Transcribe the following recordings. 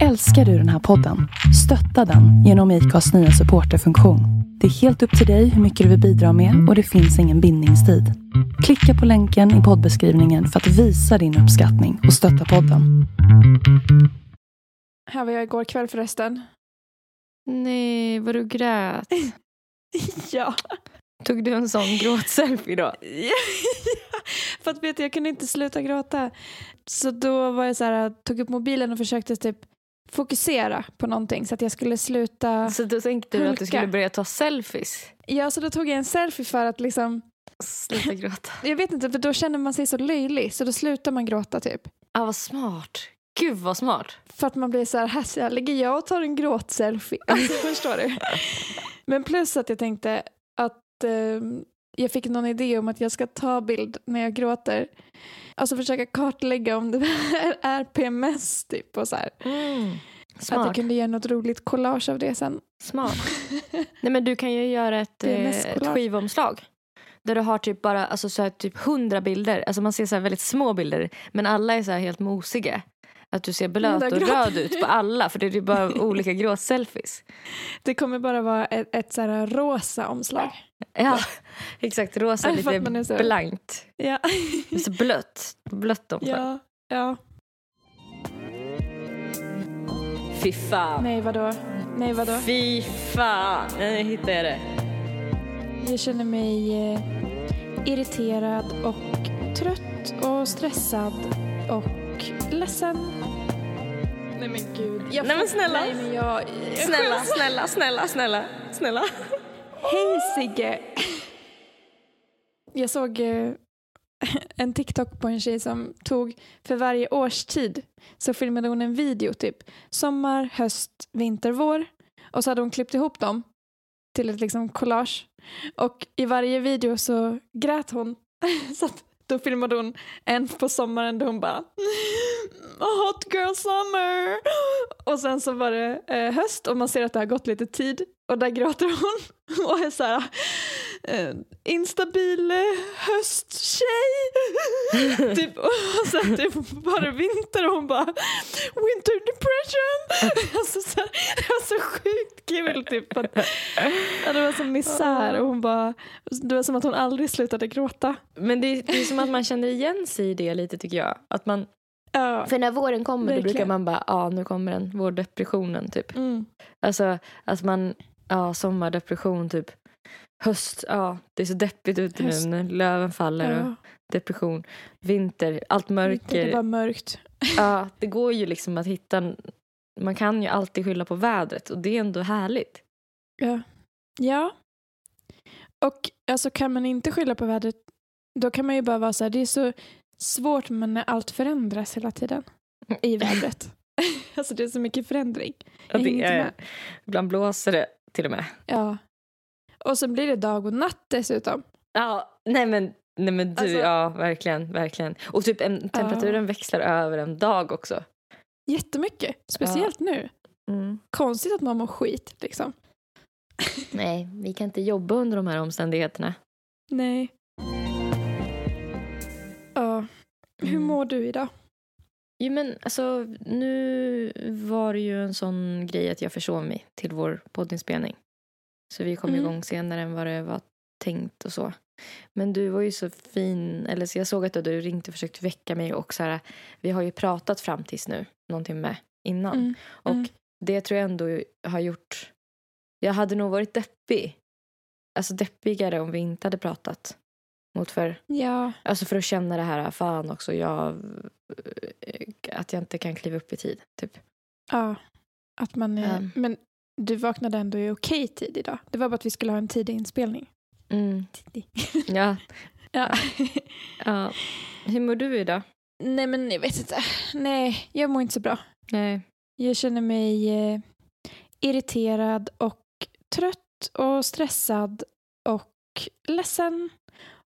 Älskar du den här podden? Stötta den genom IKAs nya supporterfunktion. Det är helt upp till dig hur mycket du vill bidra med och det finns ingen bindningstid. Klicka på länken i poddbeskrivningen för att visa din uppskattning och stötta podden. Här var jag igår kväll förresten. Nej, vad du grät. ja. Tog du en sån gråtselfie då? För att vet du, jag kunde inte sluta gråta. Så då var jag så här, tog upp mobilen och försökte typ fokusera på någonting så att jag skulle sluta. Så då tänkte du att du skulle börja ta selfies? Ja, så då tog jag en selfie för att liksom, Sluta gråta. jag vet inte, för då känner man sig så löjlig så då slutar man gråta typ. Ah, vad smart. Gud vad smart. För att man blir så här, här ligger jag och tar en gråtselfie. Alltså, förstår du? Men plus att jag tänkte att ehm, jag fick någon idé om att jag ska ta bild när jag gråter. Alltså försöka kartlägga om det är PMS typ och så här. Mm. Att jag Smart. kunde göra något roligt collage av det sen. Smart. Nej men du kan ju göra ett, är eh, ett skivomslag. Där du har typ bara alltså, så här, typ hundra bilder. Alltså man ser så väldigt små bilder. Men alla är så helt mosiga. Att du ser blöt och röd ut på alla. För det är bara olika gråtselfies. Det kommer bara vara ett, ett så här rosa omslag. Ja, exakt. Rosa för lite är så- blankt. Ja. Så blött. Blött omslag. ja. ja. Fy fan. Nej, vadå? Nej, vadå? Fy fan. Nu hittade jag det. Jag känner mig eh, irriterad och trött och stressad och ledsen. Nej men gud. Jag Nej, men snälla. Nej men jag... Snälla, snälla, snälla, snälla, snälla. Hej Sigge! Jag såg eh, en TikTok på en tjej som tog för varje årstid så filmade hon en video typ sommar, höst, vinter, vår. Och så hade hon klippt ihop dem till ett liksom collage. Och i varje video så grät hon. Så att då filmade hon en på sommaren där hon bara mm, Hot girl summer. Och sen så var det eh, höst och man ser att det har gått lite tid och där gråter hon och är så här eh, instabil eh, hösttjej. typ, och sen typ var det vinter och hon bara winter depression. alltså, så här, det var så sjukt kul typ. Att, ja, det var som misär och hon bara, det var som att hon aldrig slutade gråta. Men det, det är som att man känner igen sig i det lite tycker jag. Att man, Ja. för när våren kommer då Verkligen. brukar man bara, ja ah, nu kommer den, vårdepressionen typ. Mm. Alltså att man, ja sommardepression typ. Höst, ja det är så deppigt ute Höst. nu när löven faller och Ja. depression. Vinter, allt Det mörker. var mörkt. Ja, det går ju liksom att hitta, man kan ju alltid skylla på vädret och det är ändå härligt. Ja. ja. Och alltså kan man inte skylla på vädret då kan man ju bara vara så här, det är så svårt men när allt förändras hela tiden i vädret. alltså det är så mycket förändring. Ja, det är, ibland blåser det till och med. Ja. Och så blir det dag och natt dessutom. Ja, nej men, nej men du, Alltså- ja verkligen, verkligen. Och typ en, temperaturen växlar över en dag också. Jättemycket. Speciellt nu. Mm. Konstigt att man mår skit liksom. Nej, vi kan inte jobba under de här omständigheterna. Nej. Ja. Hur Mm. mår du idag? Jo men alltså nu var det ju en sån grej att jag försov mig till vår poddinspelning. Så vi kom Mm. igång senare än vad det var tänkt och så. Men du var ju så fin, eller så jag såg att du ringt och försökt väcka mig och så här, vi har ju pratat fram tills nu, någon timme innan. Mm. Och Mm. det tror jag ändå har gjort, jag hade nog varit deppig. Alltså deppigare om vi inte hade pratat. Mot för, Ja. alltså för att känna det här, fan också, jag, eh, att jag inte kan kliva upp i tid. Typ. Ja. Att man är... Um. Men du vaknade ändå i okej tid idag. Det var bara att vi skulle ha en tidig inspelning. Mm. Tidig. Ja, ja. ja. Hur mår du idag? Nej men jag vet inte. Nej, jag mår inte så bra. Nej. Jag känner mig eh, irriterad och trött och stressad och ledsen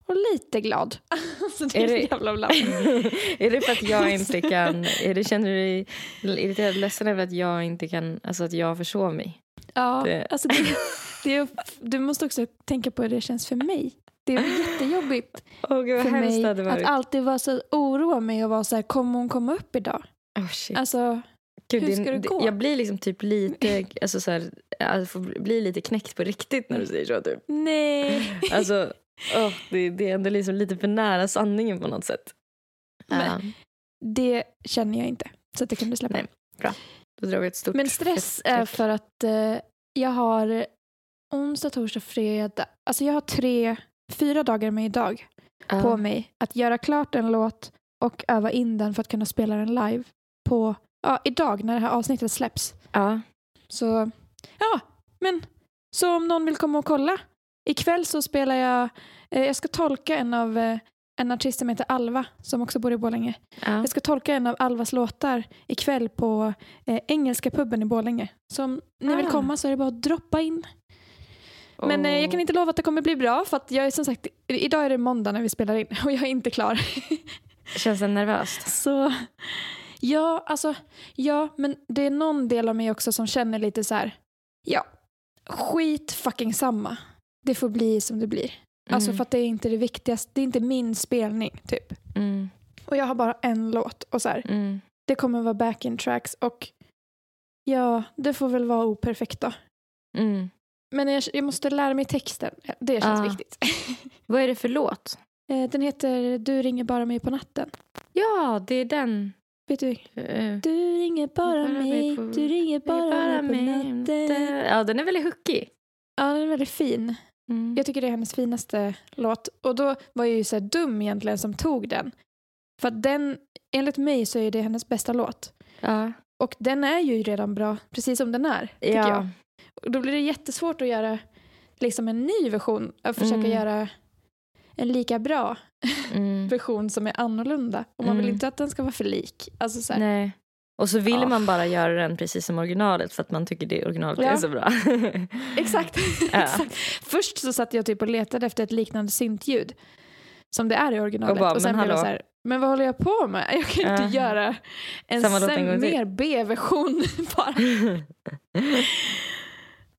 och lite glad. alltså det är, Är så det- jävla bland. är det för att jag inte kan, är det, känner du dig irriterad ledsen över att jag inte kan, alltså att jag försov mig? Ja, Det- alltså det, det är, du måste också tänka på hur det känns för mig. Det är jättejobbigt gud vad för mig att alltid vara så oroa mig och vara så här, kommer hon komma upp idag? Oh, shit. Alltså, Gud, Hur ska det det- gå? Jag blir liksom typ lite, alltså så här, jag får bli lite knäckt på riktigt när du säger så typ. Nej. Alltså, åh, det, det är ändå liksom lite för nära sanningen på något sätt. Men- Det känner jag inte. Så det kan du släppa. Nej. då drar vi ett stort Men stress är för att eh, jag har onsdag, torsdag, fredag. Alltså jag har tre, fyra dagar med idag Ja. på mig att göra klart en låt och öva in den för att kunna spela den live på, ja, idag när det här avsnittet släpps. Ja. Så, ja, men så om någon vill komma och kolla. Ikväll så spelar jag, eh, jag ska tolka en av eh, en artist som heter Alva som också bor i Borlänge. Ja. Jag ska tolka en av Alvas låtar ikväll på eh, Engelska puben i Borlänge. Så om ni vill Ah. komma så är det bara att droppa in. Men eh, jag kan inte lova att det kommer bli bra för att jag är som sagt, idag är det måndag när vi spelar in och jag är inte klar. Känns det nervöst? så ja, alltså ja, men det är någon del av mig också som känner lite så här, ja, skit fucking samma. Det får bli som det blir. Alltså Mm. för att det är inte det viktigaste, det är inte min spelning typ. Mm. Och jag har bara en låt och så här, Mm. det kommer vara backing tracks och ja, det får väl vara operfekt då. Mm. Men jag, jag måste lära mig texten, det känns Ah. viktigt. Vad är det för låt? Eh, Den heter Du ringer bara mig på natten. Ja, det är den. Vet du? Eh, Du ringer bara Bara mig på- du ringer bara, mig på natten. Ja, den är väldigt hookig. Ja, den är väldigt fin. Mm. Jag tycker det är hennes finaste låt. Och då var jag ju så dum egentligen som tog den. För att den, enligt mig så är det hennes bästa låt. Ja. Och den är ju redan bra, precis som den är, tycker ja. jag. Och då blir det jättesvårt att göra liksom en ny version. Att försöka Mm. göra en lika bra Mm. version som är annorlunda. Och man vill Mm. inte att den ska vara för lik. Alltså så här, Nej. Och så vill Ah. man bara göra den precis som originalet för att man tycker det originalet Ja. är så bra. Exakt. Ja. Exakt. Först så satt jag typ och letade efter ett liknande syntljud. Som det är i originalet. Och bara, och sen men blev jag så här, men vad håller jag på med? Jag kan inte Ja. göra en en mer B-version bara.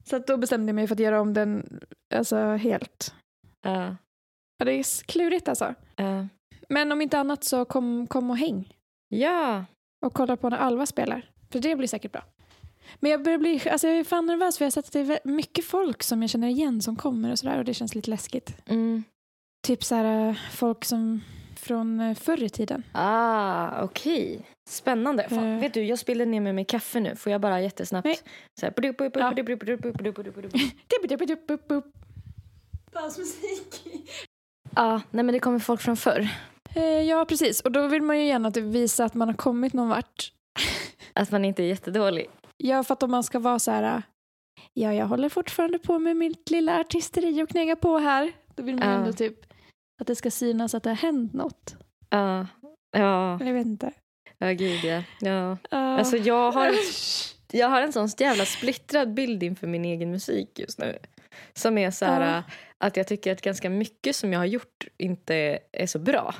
Så då bestämde jag mig för att göra om den alltså, helt. ja. Ja, det är klurigt alltså. Ja. Men om inte annat så kom, kom och häng. ja. Och kolla på när Alva spelar. För det blir säkert bra. Men jag börjar bli, alltså jag är fan nervös för jag har sett att det är mycket folk som jag känner igen som kommer och sådär och det känns lite läskigt. Mm. Typ så här äh, folk som från äh, förr i tiden. Ah, okej. Spännande. Fan, Eh. vet du, jag spillde ner med mig kaffe nu. Får jag bara jättesnabbt? Nej. Så här, Ja. Dansmusik. Ja, nej men det kommer folk från förr. Eh, ja, precis. Och då vill man ju gärna visa att man har kommit någon vart. Att man inte är jättedålig. Ja, för att om man ska vara så här, ja, jag håller fortfarande på med mitt lilla artisteri och knäga på här. Då vill man ju Ja. ändå typ att det ska synas att det har hänt något. Ja. Ja, Men jag vet inte. ja gud ja. ja. Uh, Alltså jag har, jag har en sån jävla splittrad bild inför min egen musik just nu. Som är så här Ja. att jag tycker att ganska mycket som jag har gjort inte är så bra.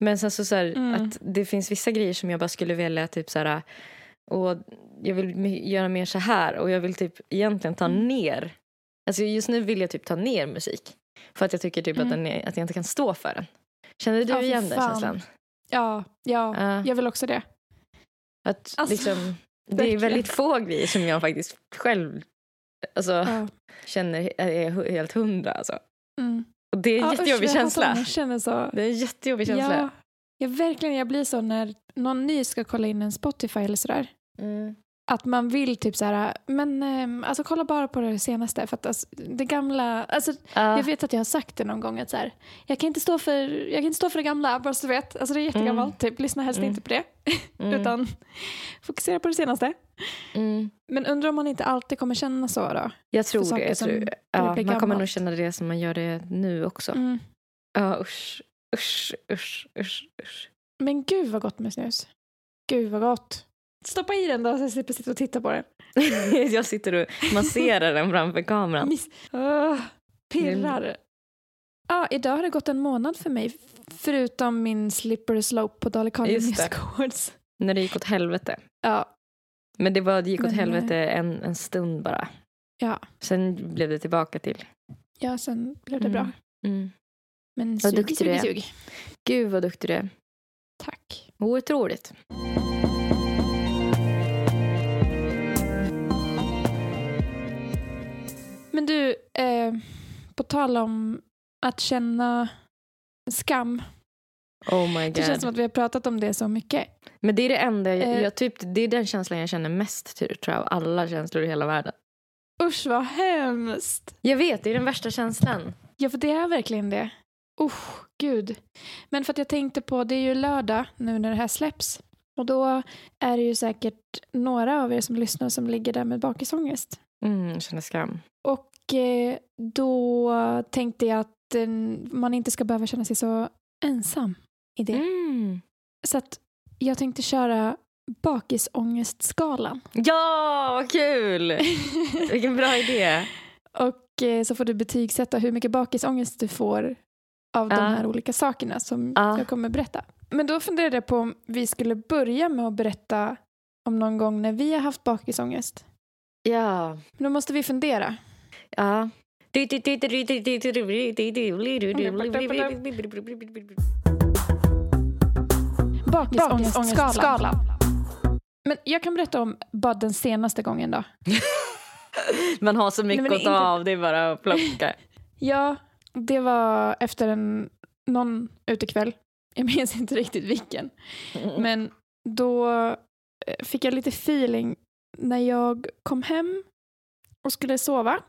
Men sen så, så här, Mm. att det finns vissa grejer som jag bara skulle vilja typ så här och jag vill göra mer så här och jag vill typ egentligen ta Mm. ner. Alltså just nu vill jag typ ta ner musik. För att jag tycker typ att, Mm. den är, att jag inte kan stå för den. Känner du Ja, igen den känslan? Ja, ja, Ja. jag vill också det. Att Alltså, liksom, det är väldigt få grejer som jag faktiskt själv alltså, Ja. känner är helt hundra. Alltså. Mm. Och det är en Ja, jättejobbig usch, jag känsla. Jag känner så. Det är en jättejobbig känsla. Ja, ja, verkligen. Jag blir så när någon ny ska kolla in en Spotify eller sådär. Mm. Att man vill typ så här, men ehm, alltså kolla bara på det senaste. För att alltså, det gamla, alltså, Ja. jag vet att jag har sagt det någon gång att så här, jag kan inte stå för, jag kan inte stå för det gamla, bara så du vet. Alltså det är jättegammalt, typ. lyssna helst Mm. inte på det. Mm. Utan fokusera på det senaste. Mm. Men undrar om man inte alltid kommer känna så då? Jag tror det. Jag tror, ja, man kommer nog känna det som man gör det nu också. Mm. Ja, usch. Usch, usch, usch, usch. Men gud vad gott med snus. Gud vad gott. Stoppa i den då så jag slipper sitta och titta på den. jag sitter och masserar den framför kameran. Miss. Åh, pirrar. Ja, idag har det gått en månad för mig. Förutom min slippery slope på. Music Awards. När det gick åt helvete. Ja, men det, var, det gick åt Men, helvete en, en stund bara. Ja. Sen blev det tillbaka till... Ja, sen blev det bra. Mm. mm. Men vad sug, sug, sug. Gud vad duktig du är. Tack. Otroligt. Men du, eh, på tal om att känna skam Oh my Det känns god. som att vi har pratat om det så mycket. Men det är det enda, jag, Eh. jag, typ, det är den känslan jag känner mest tror jag, av alla känslor i hela världen. Usch vad hemskt. Jag vet, det är den värsta känslan. Ja, för det är verkligen det. Usch, gud. Men för att jag tänkte på, det är ju lördag nu när det här släpps. Och då är det ju säkert några av er som lyssnar som ligger där med bakisångest. Mm, känner skam. Och eh, då tänkte jag att eh, man inte ska behöva känna sig så ensam i det. Mm. Så att jag tänkte köra bakisångestskalan. Ja, vad kul! Vilken bra idé. Och eh, så får du betygsätta hur mycket bakisångest du får av Ja. de här olika sakerna som Ja. jag kommer berätta. Men då funderade jag på om vi skulle börja med att berätta om någon gång när vi har haft bakisångest. Ja. Men då måste vi fundera. Ja. Bakisångestskalan. Men jag kan berätta om bara den senaste gången då. Man har så mycket Nej, att ta av, det är bara att plocka. Ja, det var efter en, någon utekväll. Jag minns inte riktigt vilken. Men då eh, fick jag lite feeling när jag kom hem och skulle sova.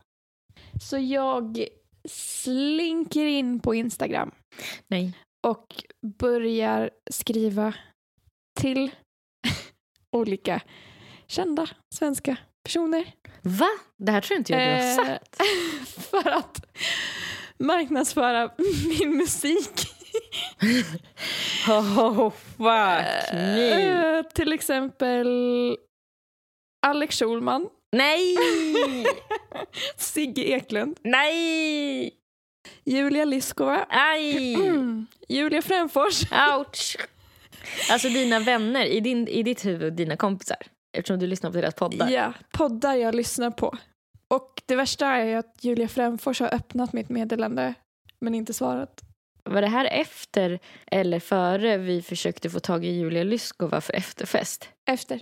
Så jag slinker in på Instagram Nej. Och börjar skriva till olika kända svenska personer. Va? Det här tror inte jag du har Eh, sagt. för att marknadsföra min musik. Oh, fuck me. Eh, till exempel Alex Schulman, Nej! Sigge Eklund, Nej! Julia Liskova, Aj! mm, Julia Fränfors. Ouch! Alltså dina vänner, i, din, i ditt huvud, dina kompisar. Eftersom du lyssnar på deras poddar. Ja, poddar jag lyssnar på. Och det värsta är att Julia Fränfors har öppnat mitt meddelande men inte svarat. Var det här efter eller före vi försökte få tag i Julia Lyskova för efterfest? Efter.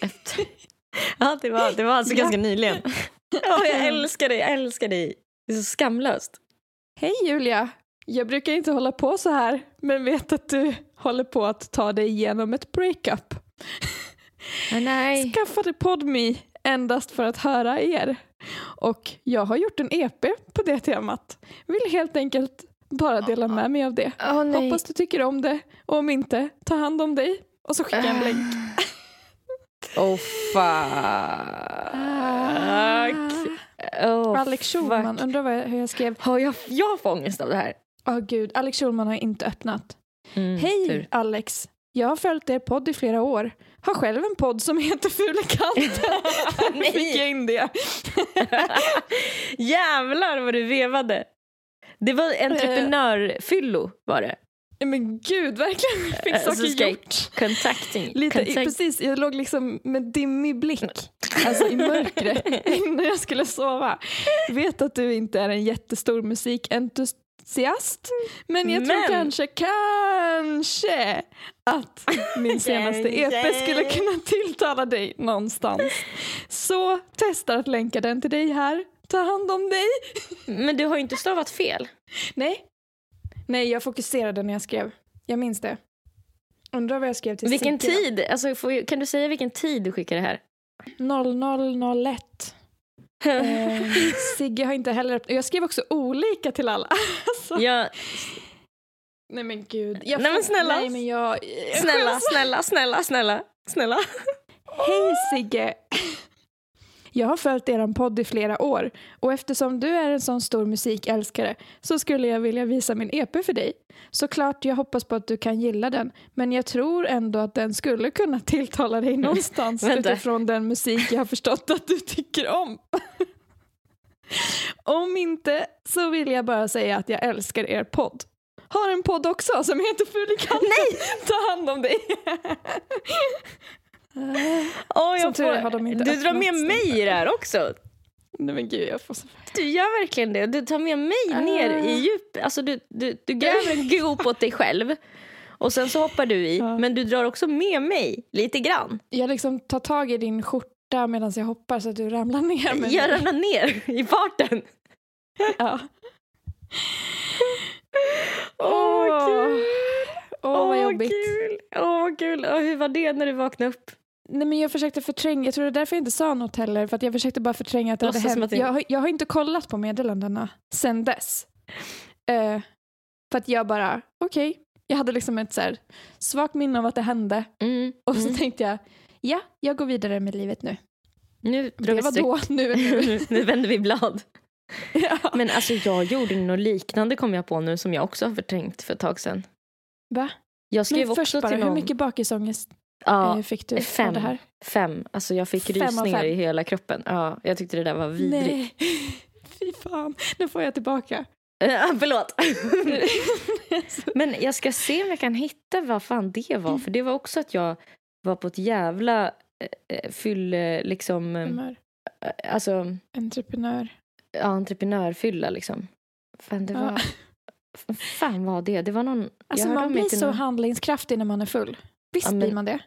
Efter. Ja, det var, det var alltså Ja. ganska nyligen. Ja, jag älskar dig, jag älskar dig. Det är så skamlöst. Hej Julia! Jag brukar inte hålla på så här men vet att du håller på att ta dig igenom ett breakup. Men nej. Skaffade PodMe endast för att höra er. Och jag har gjort en EP på det temat. Vill helt enkelt bara dela med mig av det. Åh nej. Hoppas du tycker om det och om inte, ta hand om dig. Och så skickar jag en länk. Oh fuck. Oh, Alex fuck. Schulman, undrar vad jag, hur jag skrev. Har jag, jag får ångest av det här. Åh gud, Alex Schulman har inte öppnat. Mm, Hej tur. Alex! Jag har följt er podd i flera år. Har själv en podd som heter Fula katten. Nej. Fick jag in det. Jävlar vad du vevade. Det var entreprenörfyllo var det. Nej, Men gud, verkligen. Fick Alltså, saker ska jag- gjort. Contacting. Lite, Contact- precis, jag låg liksom med dimmig blick, alltså i mörkret, innan jag skulle sova. Vet att du inte är en jättestor musikentusiast, men jag tror Men- kanske, kanske att min senaste EP skulle kunna tilltala dig någonstans. Så testa att länka den till dig här. Ta hand om dig. Men du har ju inte stavat fel. Nej, nej, jag fokuserade när jag skrev. Jag minns det. Undrar vad jag skrev till Vilken då? tid? Alltså, får, kan du säga vilken tid du skickade det här? 0001. Eh, Sigge har inte heller... Jag skrev också olika till alla. Alltså, Jag, Nej men gud. Jag Nej, men snälla. Nej men jag... snälla, snälla, snälla, snälla, snälla. Hej Sigge! Jag har följt er podd i flera år och eftersom du är en sån stor musikälskare så skulle jag vilja visa min EP för dig. Såklart jag hoppas på att du kan gilla den men jag tror ändå att den skulle kunna tilltala dig någonstans utifrån den musik jag har förstått att du tycker om. om inte så vill jag bara säga att jag älskar er podd. Har en podd också som heter Fulikanten. Nej! Ta hand om dig. Jag Som tur är får, har de inte du drar med mig i det här också. Nej men gud jag får så Du gör verkligen det. Du tar med mig ner i djup. Alltså, du, du, du gräver en grop åt dig själv. Och sen så hoppar du i. Ja. Men du drar också med mig lite grann. Jag liksom tar tag i din skjorta medan jag hoppar så att du ramlar ner. med Jag mig. ramlar ner i farten. Ja. Åh, Åh. Åh, vad jobbigt. kul! Åh, vad kul! Och hur var det när du vaknade upp? Nej, men jag försökte förtränga, jag tror det är därför jag inte sa något heller, för att jag försökte bara förtränga att det hade Låtsas som hänt. Jag, har- jag har inte kollat på meddelandena sen dess. Eh, för att jag bara, okej, jag hade liksom ett så här, svagt minne av att det hände Mm. och så mm. tänkte jag, ja, jag går vidare med livet nu. Nu Det var då, nu är nu. nu, nu vänder vi blad. ja. Men alltså jag gjorde något liknande kom jag på nu som jag också har förträngt för ett tag sedan. Va? Jag skrev Men först bara, hur mycket bakisångest ja, eh, fick du fem. av det här? fem. Alltså jag fick Fem rysningar i hela kroppen. Ja, jag tyckte det där var vidrigt. Nej, fy fan, nu får jag tillbaka. Eh, förlåt. Men jag ska se om jag kan hitta vad fan det var. För det var också att jag var på ett jävla äh, fylle, liksom, eh, Humör. alltså Entreprenör. ja, entreprenörfylla liksom. Fan, det Ja. Fan var det? Det var någon, Alltså man blir så någon, handlingskraftig när man är full. Visst Ja, men- blir man det?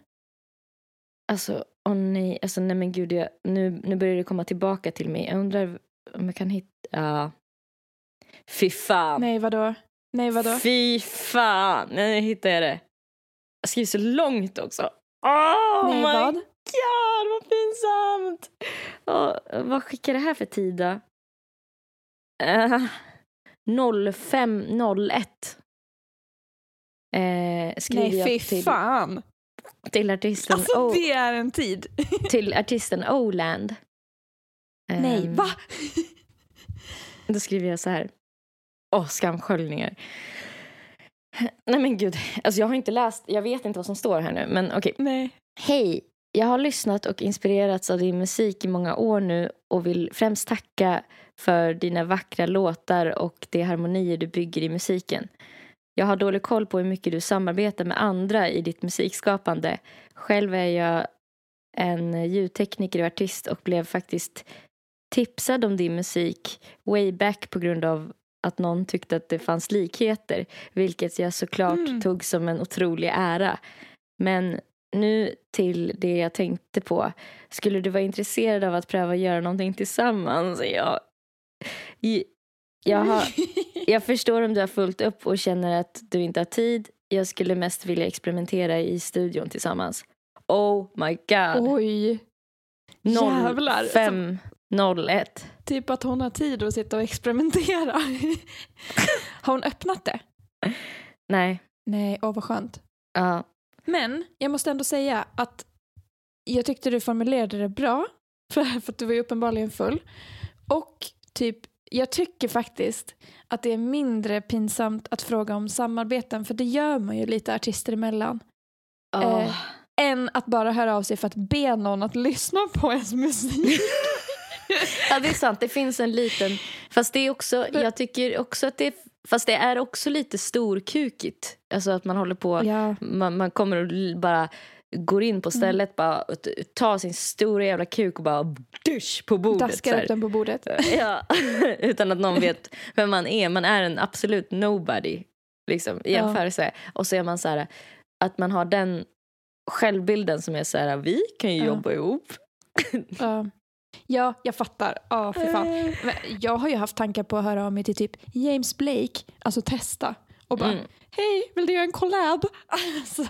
alltså, åh nej, alltså nej men gud, jag, nu, nu börjar det komma tillbaka till mig. Jag undrar om jag kan hitta, ja. Fy fan. Nej, vadå? Nej, vadå? Fy fan! Nej, nu hittade jag det. Jag skriver så långt också. Oh Nej, my vad? god, vad pinsamt! Oh, vad skickar det här för tid då? Uh, 0501 eh, skriver Nej, fy jag till, fan. till artisten, Alltså o, det är en tid. till artisten Oland. Nej, Ehm, va? Då skriver jag så här. Åh, skamsköljningar. Nej men gud, alltså jag har inte läst, jag vet inte vad som står här nu, men okej. Nej. Hej! Jag har lyssnat och inspirerats av din musik i många år nu och vill främst tacka för dina vackra låtar och de harmonier du bygger i musiken. Jag har dålig koll på hur mycket du samarbetar med andra i ditt musikskapande. Själv är jag en ljudtekniker och artist och blev faktiskt tipsad om din musik way back på grund av att någon tyckte att det fanns likheter, vilket jag såklart Mm. tog som en otrolig ära. Men nu till det jag tänkte på. Skulle du vara intresserad av att pröva att göra någonting tillsammans? Jag, jag, har, jag förstår om du har fullt upp och känner att du inte har tid. Jag skulle mest vilja experimentera i studion tillsammans. Oh my god. Oj. Jävlar. 0501. Typ att hon har tid att sitta och experimentera. har hon öppnat det? Nej. Nej, åh vad skönt. Ja. Men jag måste ändå säga att jag tyckte du formulerade det bra, för, för att du var ju uppenbarligen full. Och typ, jag tycker faktiskt att det är mindre pinsamt att fråga om samarbeten, för det gör man ju lite artister emellan, Åh. Eh, än att bara höra av sig för att be någon att lyssna på ens musik. Ja, det är sant. Det finns en liten... Fast det är också... Jag tycker också att det är... Fast det är också lite storkukigt. Alltså att man håller på... ja. Man, man kommer och bara går in på stället, bara och t- tar sin stora jävla kuk och bara dusch på bordet. Daskar upp den på bordet. Ja, utan att någon vet vem man är. Man är en absolut nobody liksom, i Ja. jämförelse. Och så är man så här, att man har den självbilden som är så här, vi kan ju Ja. jobba ihop. Ja. ja, jag fattar. Ja, för fan. Eh. Men Jag har ju haft tankar på att höra av mig till typ James Blake, alltså testa. Och bara, Mm. hej, vill du göra en collab? Alltså,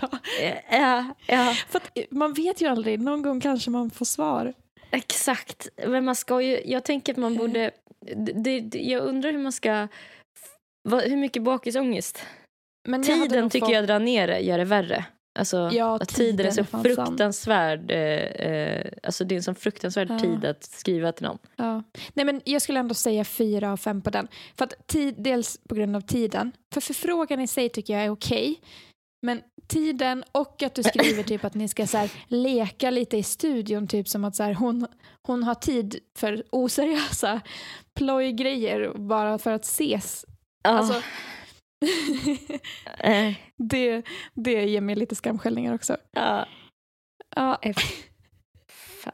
Ja, ja, för att eh, man vet ju aldrig, någon gång kanske man får svar. exakt. Men man ska ju, jag tänker att man borde, det, det, jag undrar hur man ska, hur mycket bakisångest? Men Tiden tycker fått- jag drar ner det, gör det värre. Alltså, Ja, att tiden är så fruktansvärd. Eh, eh, alltså det är en sån fruktansvärd Ja. tid att skriva till någon. Ja. Nej, men jag skulle ändå säga fyra av fem på den. För att tid, dels på grund av tiden. För förfrågan i sig tycker jag är okej. Men tiden och att du skriver typ att ni ska så här, leka lite i studion. Typ som att så här, hon, hon har tid för oseriösa plojgrejer bara för att ses. Ah, Alltså, det, det ger mig lite skamskällningar också. ja. Ja, Eh, fan.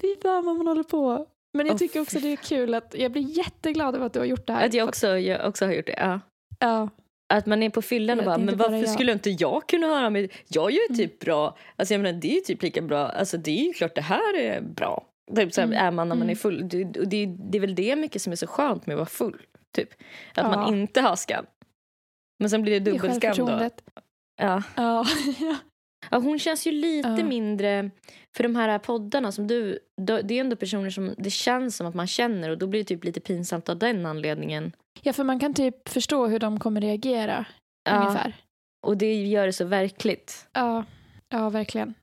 fy fan vad man håller på. Men jag tycker också det är kul att jag blir jätteglad över att du har gjort det här. Att jag också, jag också har gjort det. Ja. Ja, Att man är på fyllan och bara, är men bara varför jag." skulle inte jag kunna höra mig? Jag gör ju typ bra, alltså jag menar det är ju typ lika bra, alltså det är ju klart det här är bra. Typ så här, Mm. är man när man Mm. är full. Det, det, det är väl det mycket som är så skönt med att vara full. Typ. Att Ja. man inte har skam. Men sen blir det dubbelskam då. Ja. Ja. Ja, hon känns ju lite Ja. mindre... För de här poddarna som du... Det är ändå personer som det känns som att man känner och då blir det typ lite pinsamt av den anledningen. ja, för man kan typ förstå hur de kommer reagera. Ja, Ungefär. och det gör det så verkligt. Ja, ja verkligen.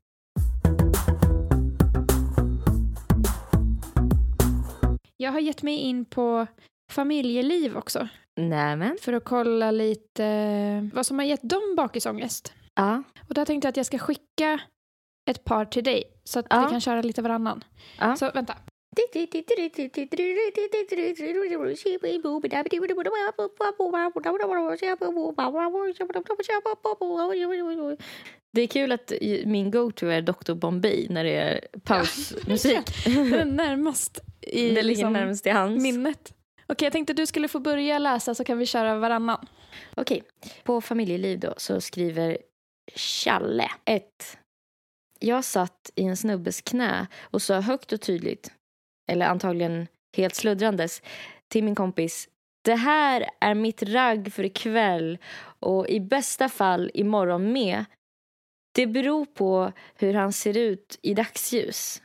Jag har gett mig in på familjeliv också. Nämen. För att kolla lite vad som har gett dem bakisångest. Ja. Och där tänkte jag att jag ska skicka ett par till dig. Så att Ja. vi kan köra lite varannan. Ja. Så vänta. Det är kul att min go-to är Dr. Bombay när det är pausmusik. Den är närmast i det ligger liksom närmast till hands. minnet. Okej, jag tänkte att du skulle få börja läsa så kan vi köra varannan. Okej, på familjeliv då så skriver Challe 1. Jag satt i en snubbes knä och sa högt och tydligt, eller antagligen helt sluddrandes, till min kompis det här är mitt ragg för ikväll och i bästa fall imorgon med. Det beror på hur han ser ut i dagsljus.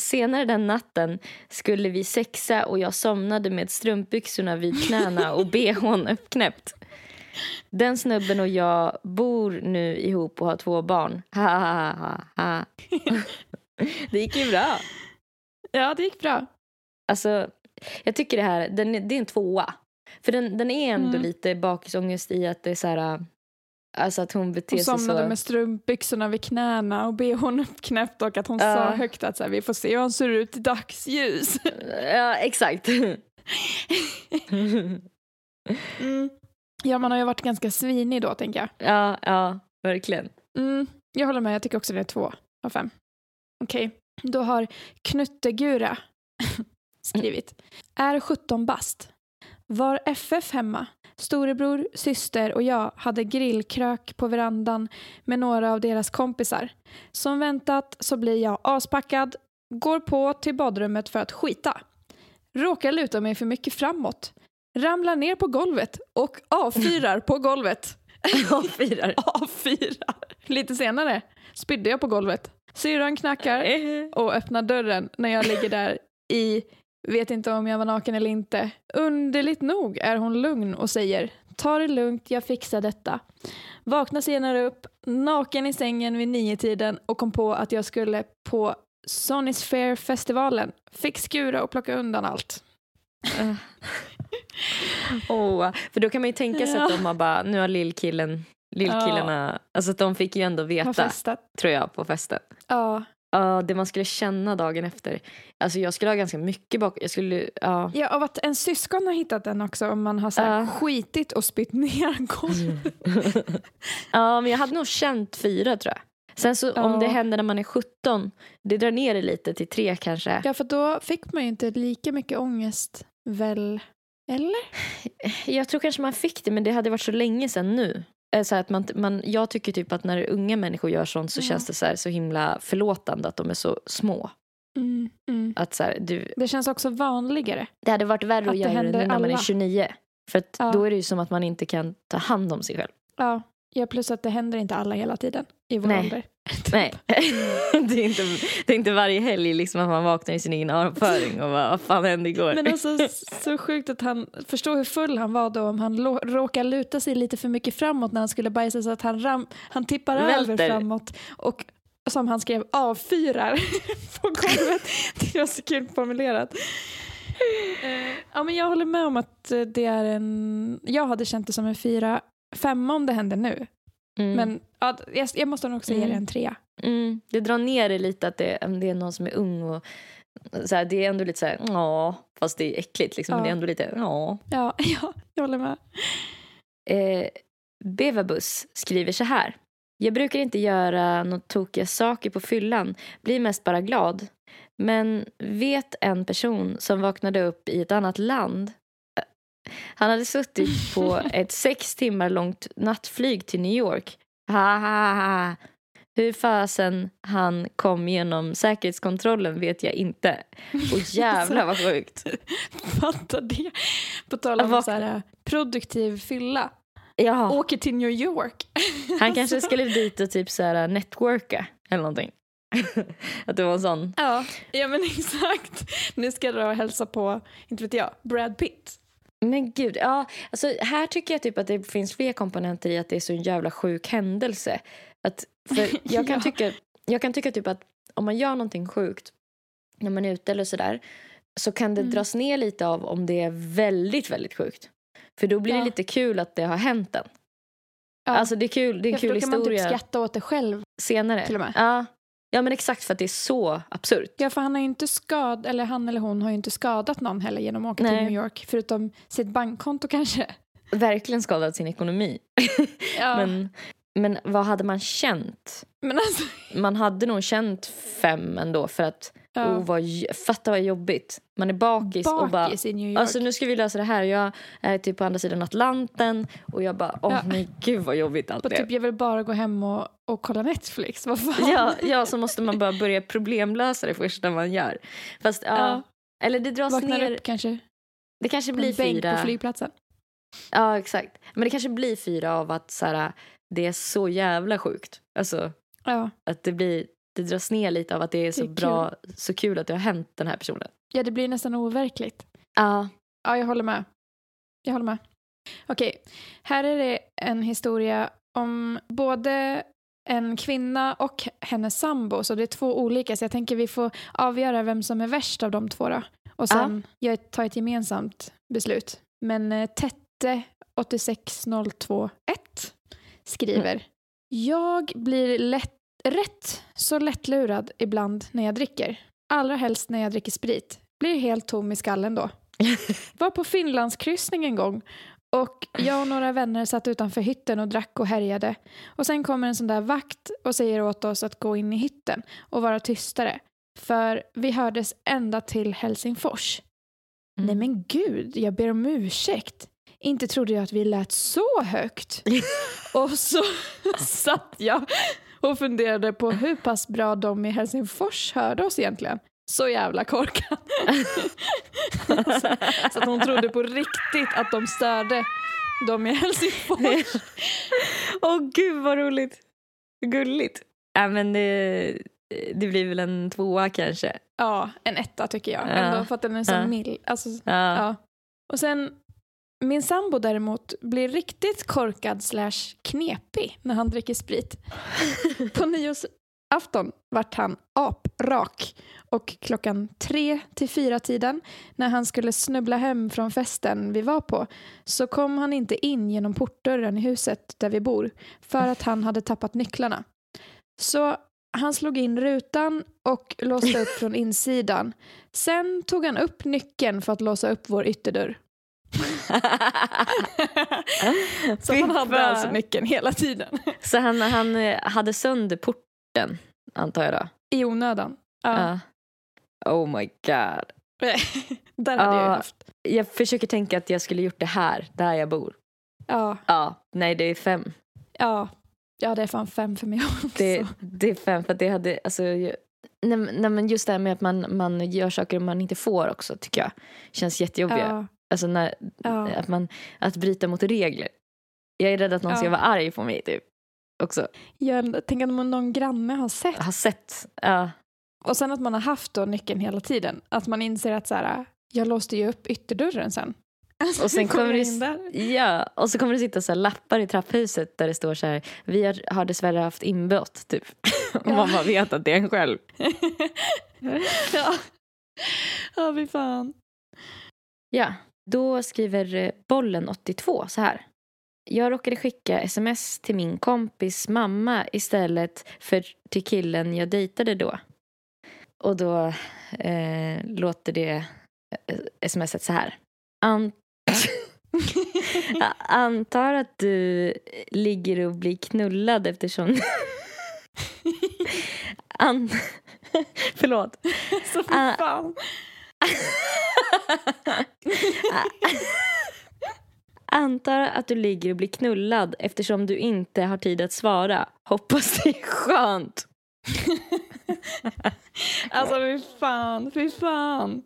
Senare den natten skulle vi sexa och jag somnade med strumpbyxorna vid knäna och bhn uppknäppt. Den snubben och jag bor nu ihop och har två barn. Ha, ha, ha, ha. Det gick ju bra. Ja, det gick bra. Alltså, jag tycker det här, den, det är en tvåa. För den, den är ändå Mm. lite bakisångest i att det är så här... Alltså att hon beter Hon sig somnade så... med strumpbyxorna vid knäna och bhn uppknäppt och att hon Ja. sa högt att så här, vi får se hur han ser ut i dagsljus. Ja, exakt. Mm. Ja, man har ju varit ganska svinig då, tänker jag. ja, ja, verkligen. Mm, jag håller med, jag tycker också det är två av fem. Okej, då har Knuttegura skrivit. Är 17 bast. Var FF hemma. Storebror, syster och jag hade grillkrök på verandan med några av deras kompisar. Som väntat så blir jag aspackad, går på till badrummet för att skita. Råkar luta mig för mycket framåt. Ramlar ner på golvet och avfyrar på golvet. Jag firar. avfyrar. Lite senare spydde jag på golvet. Syrran knackar och öppnar dörren när jag ligger där i vet inte om jag var naken eller inte. Underligt nog är hon lugn och säger ta det lugnt, jag fixar detta. Vaknar senare upp, naken i sängen vid nio-tiden och kom på att jag skulle på Sonny's Fair-festivalen. Fick skura och plocka undan allt. Åh, för då kan man ju tänka sig att Ja. de har bara, nu har lillkillen, lillkillarna, alltså att de fick ju ändå veta, tror jag, på festen. Ja. Ja, det man skulle känna dagen efter. Alltså jag skulle ha ganska mycket bak, jag skulle, ja. Ja, och att en syskon har hittat den också om man har så Ja. skitit och spytt ner golvet. ja, men jag hade nog känt fyra tror jag. Sen så om Ja. det händer när man är 17, det drar ner det lite till tre kanske. Ja, för då fick man ju inte lika mycket ångest, väl? Eller? Jag tror kanske man fick det, men det hade varit så länge sedan nu. Eh, Så att man, man, jag tycker typ att när unga människor gör sånt så Ja. känns det så, här, så himla förlåtande att de är så små. Mm, mm. Att så här, du, Det känns också vanligare. det hade varit värre Att att, göra det nu när man är alla. 29. För Ja. då är det ju som att man inte kan ta hand om sig själv. Ja. Ja, plus att det händer inte alla hela tiden i vår Nej. ålder. Nej, det, är inte, det är inte varje helg liksom att man vaknar i sin egen avföring och bara, vad fan hände igår? Men alltså så sjukt att han, förstå hur full han var då om han råkar luta sig lite för mycket framåt när han skulle bajsa så att han, ram, han tippar Välter. över framåt och som han skrev avfyrar på golvet. Det var så kul formulerat. Eh, ja, men jag håller med om att eh, det är en, jag hade känt det som en fyra, femma om det hände nu. Mm. Men ja, jag, jag måste nog också ge det Mm. en trea. Mm, det drar ner det lite att det, det är någon som är ung och så här, det är ändå lite så här, ja, fast det är äckligt liksom, men Ja. det är ändå lite, ja. Ja, ja, jag håller med. Eh, Bevabus skriver så här. Jag brukar inte göra något tokiga saker på fyllan, blir mest bara glad. Men vet en person som vaknade upp i ett annat land. Han hade suttit på ett sex timmar långt nattflyg till New York. Ha, ha, ha. Hur fasen han kom genom säkerhetskontrollen vet jag inte. Och jävlar vad sjukt. Fatta det. På tal om så här, produktiv fylla. Ja, Åker till New York. han kanske skulle dit och typ så här networka eller någonting. Att det var en sån. Ja, ja men exakt. Nu ska och hälsa på, inte vet jag, Brad Pitt. Men gud, ja. Alltså, här tycker jag typ att det finns fler komponenter i att det är så en jävla sjuk händelse. Att, för jag kan, Ja. tycka, jag kan tycka typ att om man gör någonting sjukt när man är ute eller sådär så kan det Mm. dras ner lite av om det är väldigt, väldigt sjukt. För då blir det Ja. lite kul att det har hänt en. Ja. Alltså det är kul, det är en ja, kul då kan man typ historia skratta åt det själv senare. till och med. Ja. Ja, men exakt för att det är så absurt. Ja, för han har ju inte skad, eller han eller hon har ju inte skadat någon heller genom att åka till Nej. New York, förutom sitt bankkonto kanske. Verkligen skadat sin ekonomi. Ja, men, Men, men vad hade man känt? alltså, Man hade nog känt fem ändå för att ja. oh, vad, fatta vad jobbigt. Man är bakis, och bara bakis i New York. Alltså nu ska vi lösa det här. Jag är typ på andra sidan Atlanten och jag bara åh Ja. men gud vad jobbigt allt och är. typ, jag vill bara gå hem och, och kolla Netflix. Vad fan? Ja, ja, så måste man bara börja problemlösa det första man gör. Fast ja, Ja. eller det dras Vaknar ner. upp kanske. Det kanske blir bänk fyra. på flygplatsen. Ja, exakt. Men det kanske blir fyra av att så här, det är så jävla sjukt. Alltså Ja. att det blir, det dras ner lite av att det är så är bra, så kul att det har hänt den här personen. ja, det blir nästan overkligt. Ja. Ja, jag håller med. Jag håller med. Okej, här är det en historia om både en kvinna och hennes sambo, så det är två olika, så jag tänker vi får avgöra vem som är värst av de två då. Och sen jag tar ett gemensamt beslut. Men eh, Tette 86021 skriver Jag blir lätt, rätt så lättlurad ibland när jag dricker. Allra helst när jag dricker sprit. Blir helt tom i skallen då. Var på Finlandskryssning en gång och jag och några vänner satt utanför hytten och drack och härjade. Och sen kommer en sån där vakt och säger åt oss att gå in i hytten och vara tystare. För vi hördes ända till Helsingfors. Mm. Nej men gud, jag ber om ursäkt. Inte trodde jag att vi lät så högt. och så satt jag och funderade på hur pass bra de i Helsingfors hörde oss egentligen. Så jävla korkad. så, så att hon trodde på riktigt att de störde de i Helsingfors. Åh gud vad roligt. Gulligt. Ja men det, det blir väl en tvåa kanske. Ja, en etta tycker jag. Ja. Ändå för att den är så Ja. mild. Alltså, Ja. ja. Och sen, min sambo däremot blir riktigt korkad slash knepig när han dricker sprit. På nyårsafton vart han aprak och klockan tre till fyra tiden när han skulle snubbla hem från festen vi var på så kom han inte in genom portdörren i huset där vi bor för att han hade tappat nycklarna. Så han slog in rutan och låste upp från insidan. Sen tog han upp nyckeln för att låsa upp vår ytterdörr. Så han hade alltså nyckeln hela tiden. Så han, han eh, hade sönder porten antar jag då? I onödan. Ja. Ja. Oh my god. Där hade jag ju Ja. haft. Jag försöker tänka att jag skulle gjort det här, där jag bor. Ja, Ja, nej det är fem. ja. ja, det är fan fem för mig också. Det, det är fem för att det hade, alltså, jag, nej, nej, men just det här med att man, man gör saker man inte får också tycker jag känns jättejobbiga. ja, Alltså när, ja. att, man, att bryta mot regler. Jag är rädd att någon ska Ja. vara arg på mig typ. Också. Jag tänker att någon granne har sett. Har sett. Ja. Och sen att man har haft då nyckeln hela tiden. Att man inser att så här, jag låste ju upp ytterdörren sen. Alltså, Och sen kommer det ja, och så kommer det sitta så lappar i trapphuset där det står så här, vi har, har dessvärre haft inbrott typ. Och Ja. man bara vet att det är en själv. ja. Ja, fy fan. Ja, då skriver eh, bollen 82 så här. Jag råkade skicka sms till min kompis mamma istället för till killen jag dejtade då. Och då eh, låter det eh, smset så här. An- Jag antar att du ligger och blir knullad eftersom... An- Förlåt. Så fy Ah. fan. Antar att du ligger och blir knullad eftersom du inte har tid att svara. Hoppas det är skönt. Alltså fy fan, fy fan.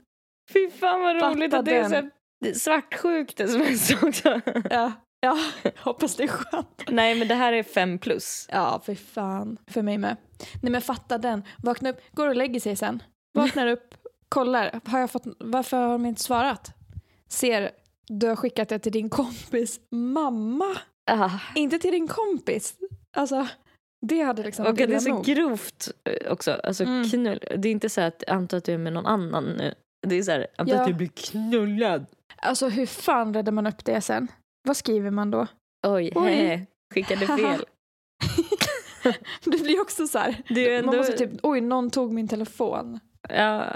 Fy fan vad Fatta roligt att det är så svartsjukt sms också. Ja, ja. hoppas det är skönt. Nej men det här är fem plus. Ja, fy fan. För mig med. Nej men fatta den. Vakna upp, går och lägger sig sen. Vaknar upp, kollar. Har jag fått, varför har de inte svarat? Ser, du har skickat det till din kompis mamma. Ah. Inte till din kompis. Alltså, det hade liksom Och det är så nog. grovt eh, också. Alltså Mm. knull. Det är inte så att anta att du är med någon annan nu. Det är så här, anta Ja. att du blir knullad. Alltså hur fan räddar man upp det sen? Vad skriver man då? Oj, Oj. he, skickade fel. det blir också så här. Ändå, Man måste typ, oj någon tog min telefon. Ja,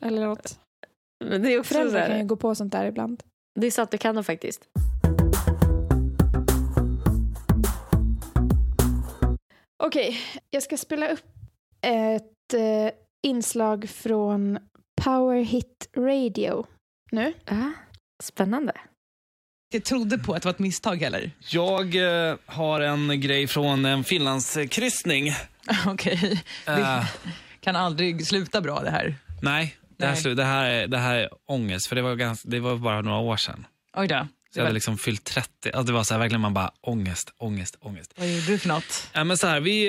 Eller något. men det är också så Föräldrar kan ju gå på sånt där ibland. Det är sant, det kan de faktiskt. Okej, jag ska spela upp ett eh, inslag från Power Hit Radio nu. Ja, spännande. Jag trodde på att det var ett misstag heller. Jag eh, har en grej från en Finlandskryssning. Okej. Eh, Det kan aldrig sluta bra det här. nej, det här, Nej. det, här är, det här är ångest, för det var, ganska, det var bara några år sedan. Oj då. Så jag hade liksom fyllt 30. Alltså det var så här, verkligen man bara ångest, ångest, ångest. Vad gjorde du för något? Ja, men så här, vi,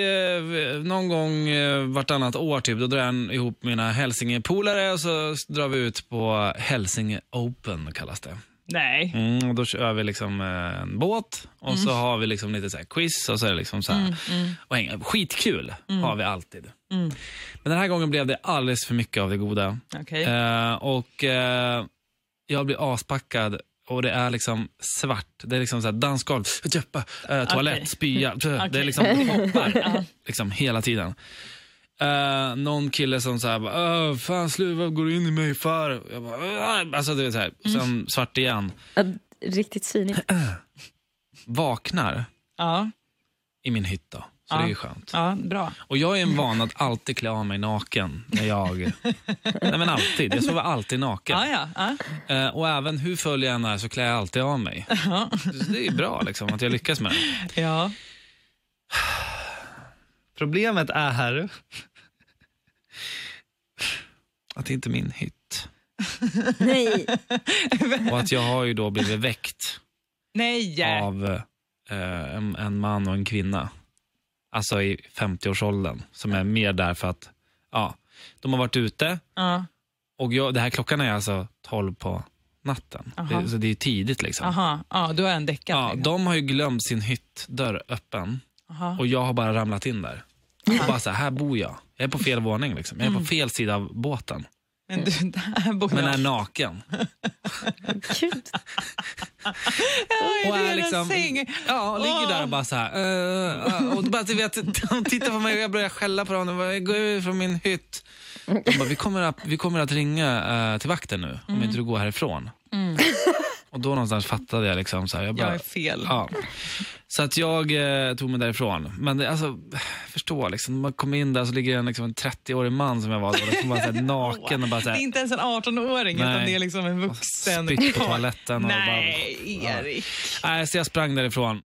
eh, någon gång eh, vartannat år typ, då drar jag ihop mina Hälsingepolare och så drar vi ut på Hälsinge Open kallas det. Nej. Mm, och då kör vi liksom eh, en båt och så har vi liksom lite så quiz och så är det liksom så här, Mm, mm, och hänga. Skitkul har vi alltid. Mm. Men den här gången blev det alldeles för mycket av det goda. Okej. Eh, och eh, jag blir aspackad och det är liksom svart. Det är liksom så här dansgolv, jeppa, eh, toalett, Okej. spya. Det är liksom det hoppar liksom hela tiden. Eh, någon kille som så här, bara, "Åh, fan sluta, vad går du in i mig för? Jag bara, "Åh." alltså det är så här, sen svart igen. Ja, riktigt svinigt. Vaknar Ja, i min hytt då, så Ja. det är ju skönt. ja, bra. Och jag är en van att alltid klä av mig naken när jag... Nej men alltid, jag sover alltid naken. Ja, ja. ja. Eh, och även hur full jag än är så klär jag alltid av mig. ja. Så det är bra liksom att jag lyckas med det. ja. Problemet är att det inte är min hytt. Nej. Och att jag har ju då blivit väckt Nej! av eh, en, en man och en kvinna. Alltså i 50-årsåldern. Som är mer där för att ja, de har varit ute Ja. och jag, det här klockan är alltså 12 på natten. Det, så det är tidigt liksom. Aha. Ja, du har en däckat. Ja, liksom. de har ju glömt sin hyttdörr öppen Aha. och jag har bara ramlat in där. Och bara så här, här bor jag. Jag är på fel våning. Liksom. Jag är på fel sida av båten. Men du, där bor Men jag. är naken. Gud. Och är liksom, ja, ligger där och bara så här. Uh, uh, och bara, du vet, de tittar på mig och jag börjar skälla på dem. De bara, Gå ut från min hytt. De bara, vi kommer att, vi kommer att ringa eh, till vakten nu om inte du går härifrån. Mm. Och då någonstans fattade jag liksom så här. Jag bara, Jag är fel. Ja. Så att jag eh, tog mig därifrån. Men det, alltså, förstå, liksom, man kommer in där så ligger en, liksom, en 30-årig man som jag var då, liksom bara så här, naken och bara så Det är här, inte ens en 18-åring utan det är liksom en vuxen spytt på toaletten. Och Nej, bara, Erik. Nej, så jag sprang därifrån.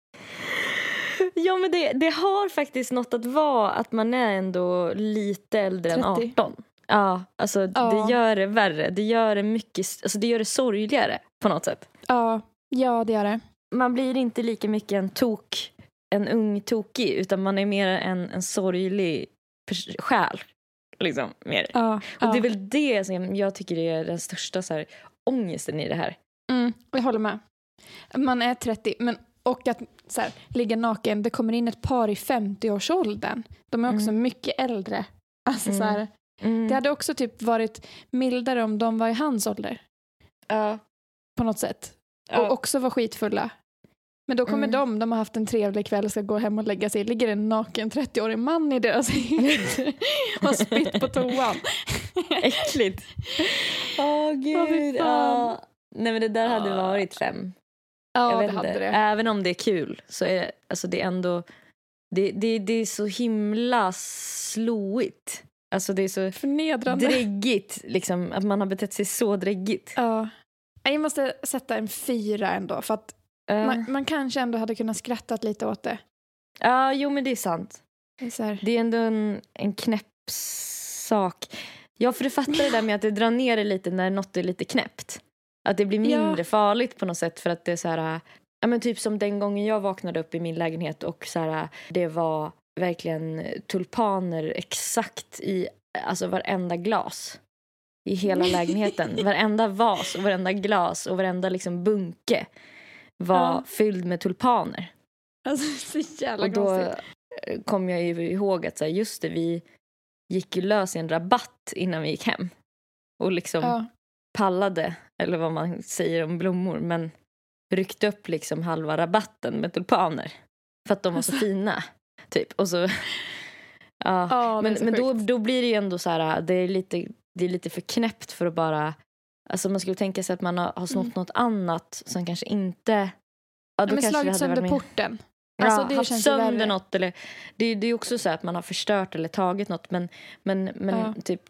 Ja men det, det har faktiskt något att vara att man är ändå lite äldre än 30. 18. Ja, alltså Ja. det gör det värre. Det gör det mycket, alltså det gör det sorgligare på något sätt. Ja, ja det gör det. Man blir inte lika mycket en tok, en ung tokig utan man är mer en, en sorglig själ. Liksom, mer. Ja, Och ja. det är väl det som jag tycker är den största så här, ångesten i det här. Mm, jag håller med. Man är 30, men och att så här, ligga naken, det kommer in ett par i 50-årsåldern. De är också Mm. mycket äldre. Alltså, Mm. så här, Mm. det hade också typ varit mildare om de var i hans ålder ja. på något sätt. Ja. Och också var skitfulla. Men då kommer Mm. de, de har haft en trevlig kväll och ska gå hem och lägga sig. Ligger en naken 30-årig man i deras hytt och har spytt på toan. Äckligt. Åh fy gud. fan. ja. Nej men det där hade varit fem. Ja, det vet hade inte. det. Även om det är kul så är det, alltså det är ändå det, det, det är så himla sloigt. Alltså det är så Förnedrande. dräggigt liksom, att man har betett sig så dräggigt. Ja. Jag måste sätta en fyra ändå. För att Eh, Man, man kanske ändå hade kunnat skrattat lite åt det. Ja, jo men det är sant. Det är Det är ändå en, en knäpp sak. Ja, för du fattar det där med att det drar ner det lite när något är lite knäppt. Att det blir Ja. mindre farligt på något sätt för att det är så här... Ja, men typ som den gången jag vaknade upp i min lägenhet och så här, det var verkligen tulpaner exakt i alltså varenda glas i hela lägenheten. varenda vas och varenda glas och varenda liksom bunke var Ja. fylld med tulpaner. alltså så jävla Och då konstigt. eh, kom jag ju ihåg att så här, just det, vi gick ju lös i en rabatt innan vi gick hem. Och liksom Ja. pallade, eller vad man säger om blommor, men ryckte upp liksom halva rabatten med tulpaner. För att de var så Alltså. fina. Typ. Och så, ja. Ja, men men då, då blir det ju ändå så här, det är lite, det är lite för knäppt för att bara... Alltså man skulle tänka sig att man har, har snott Mm. något annat som kanske inte... Ja, då men kanske det slagit sönder porten. Ja, Alltså, det haft sönder värre. något. Eller, det, det är också så att man har förstört eller tagit något. Men, men, men Ja. typ,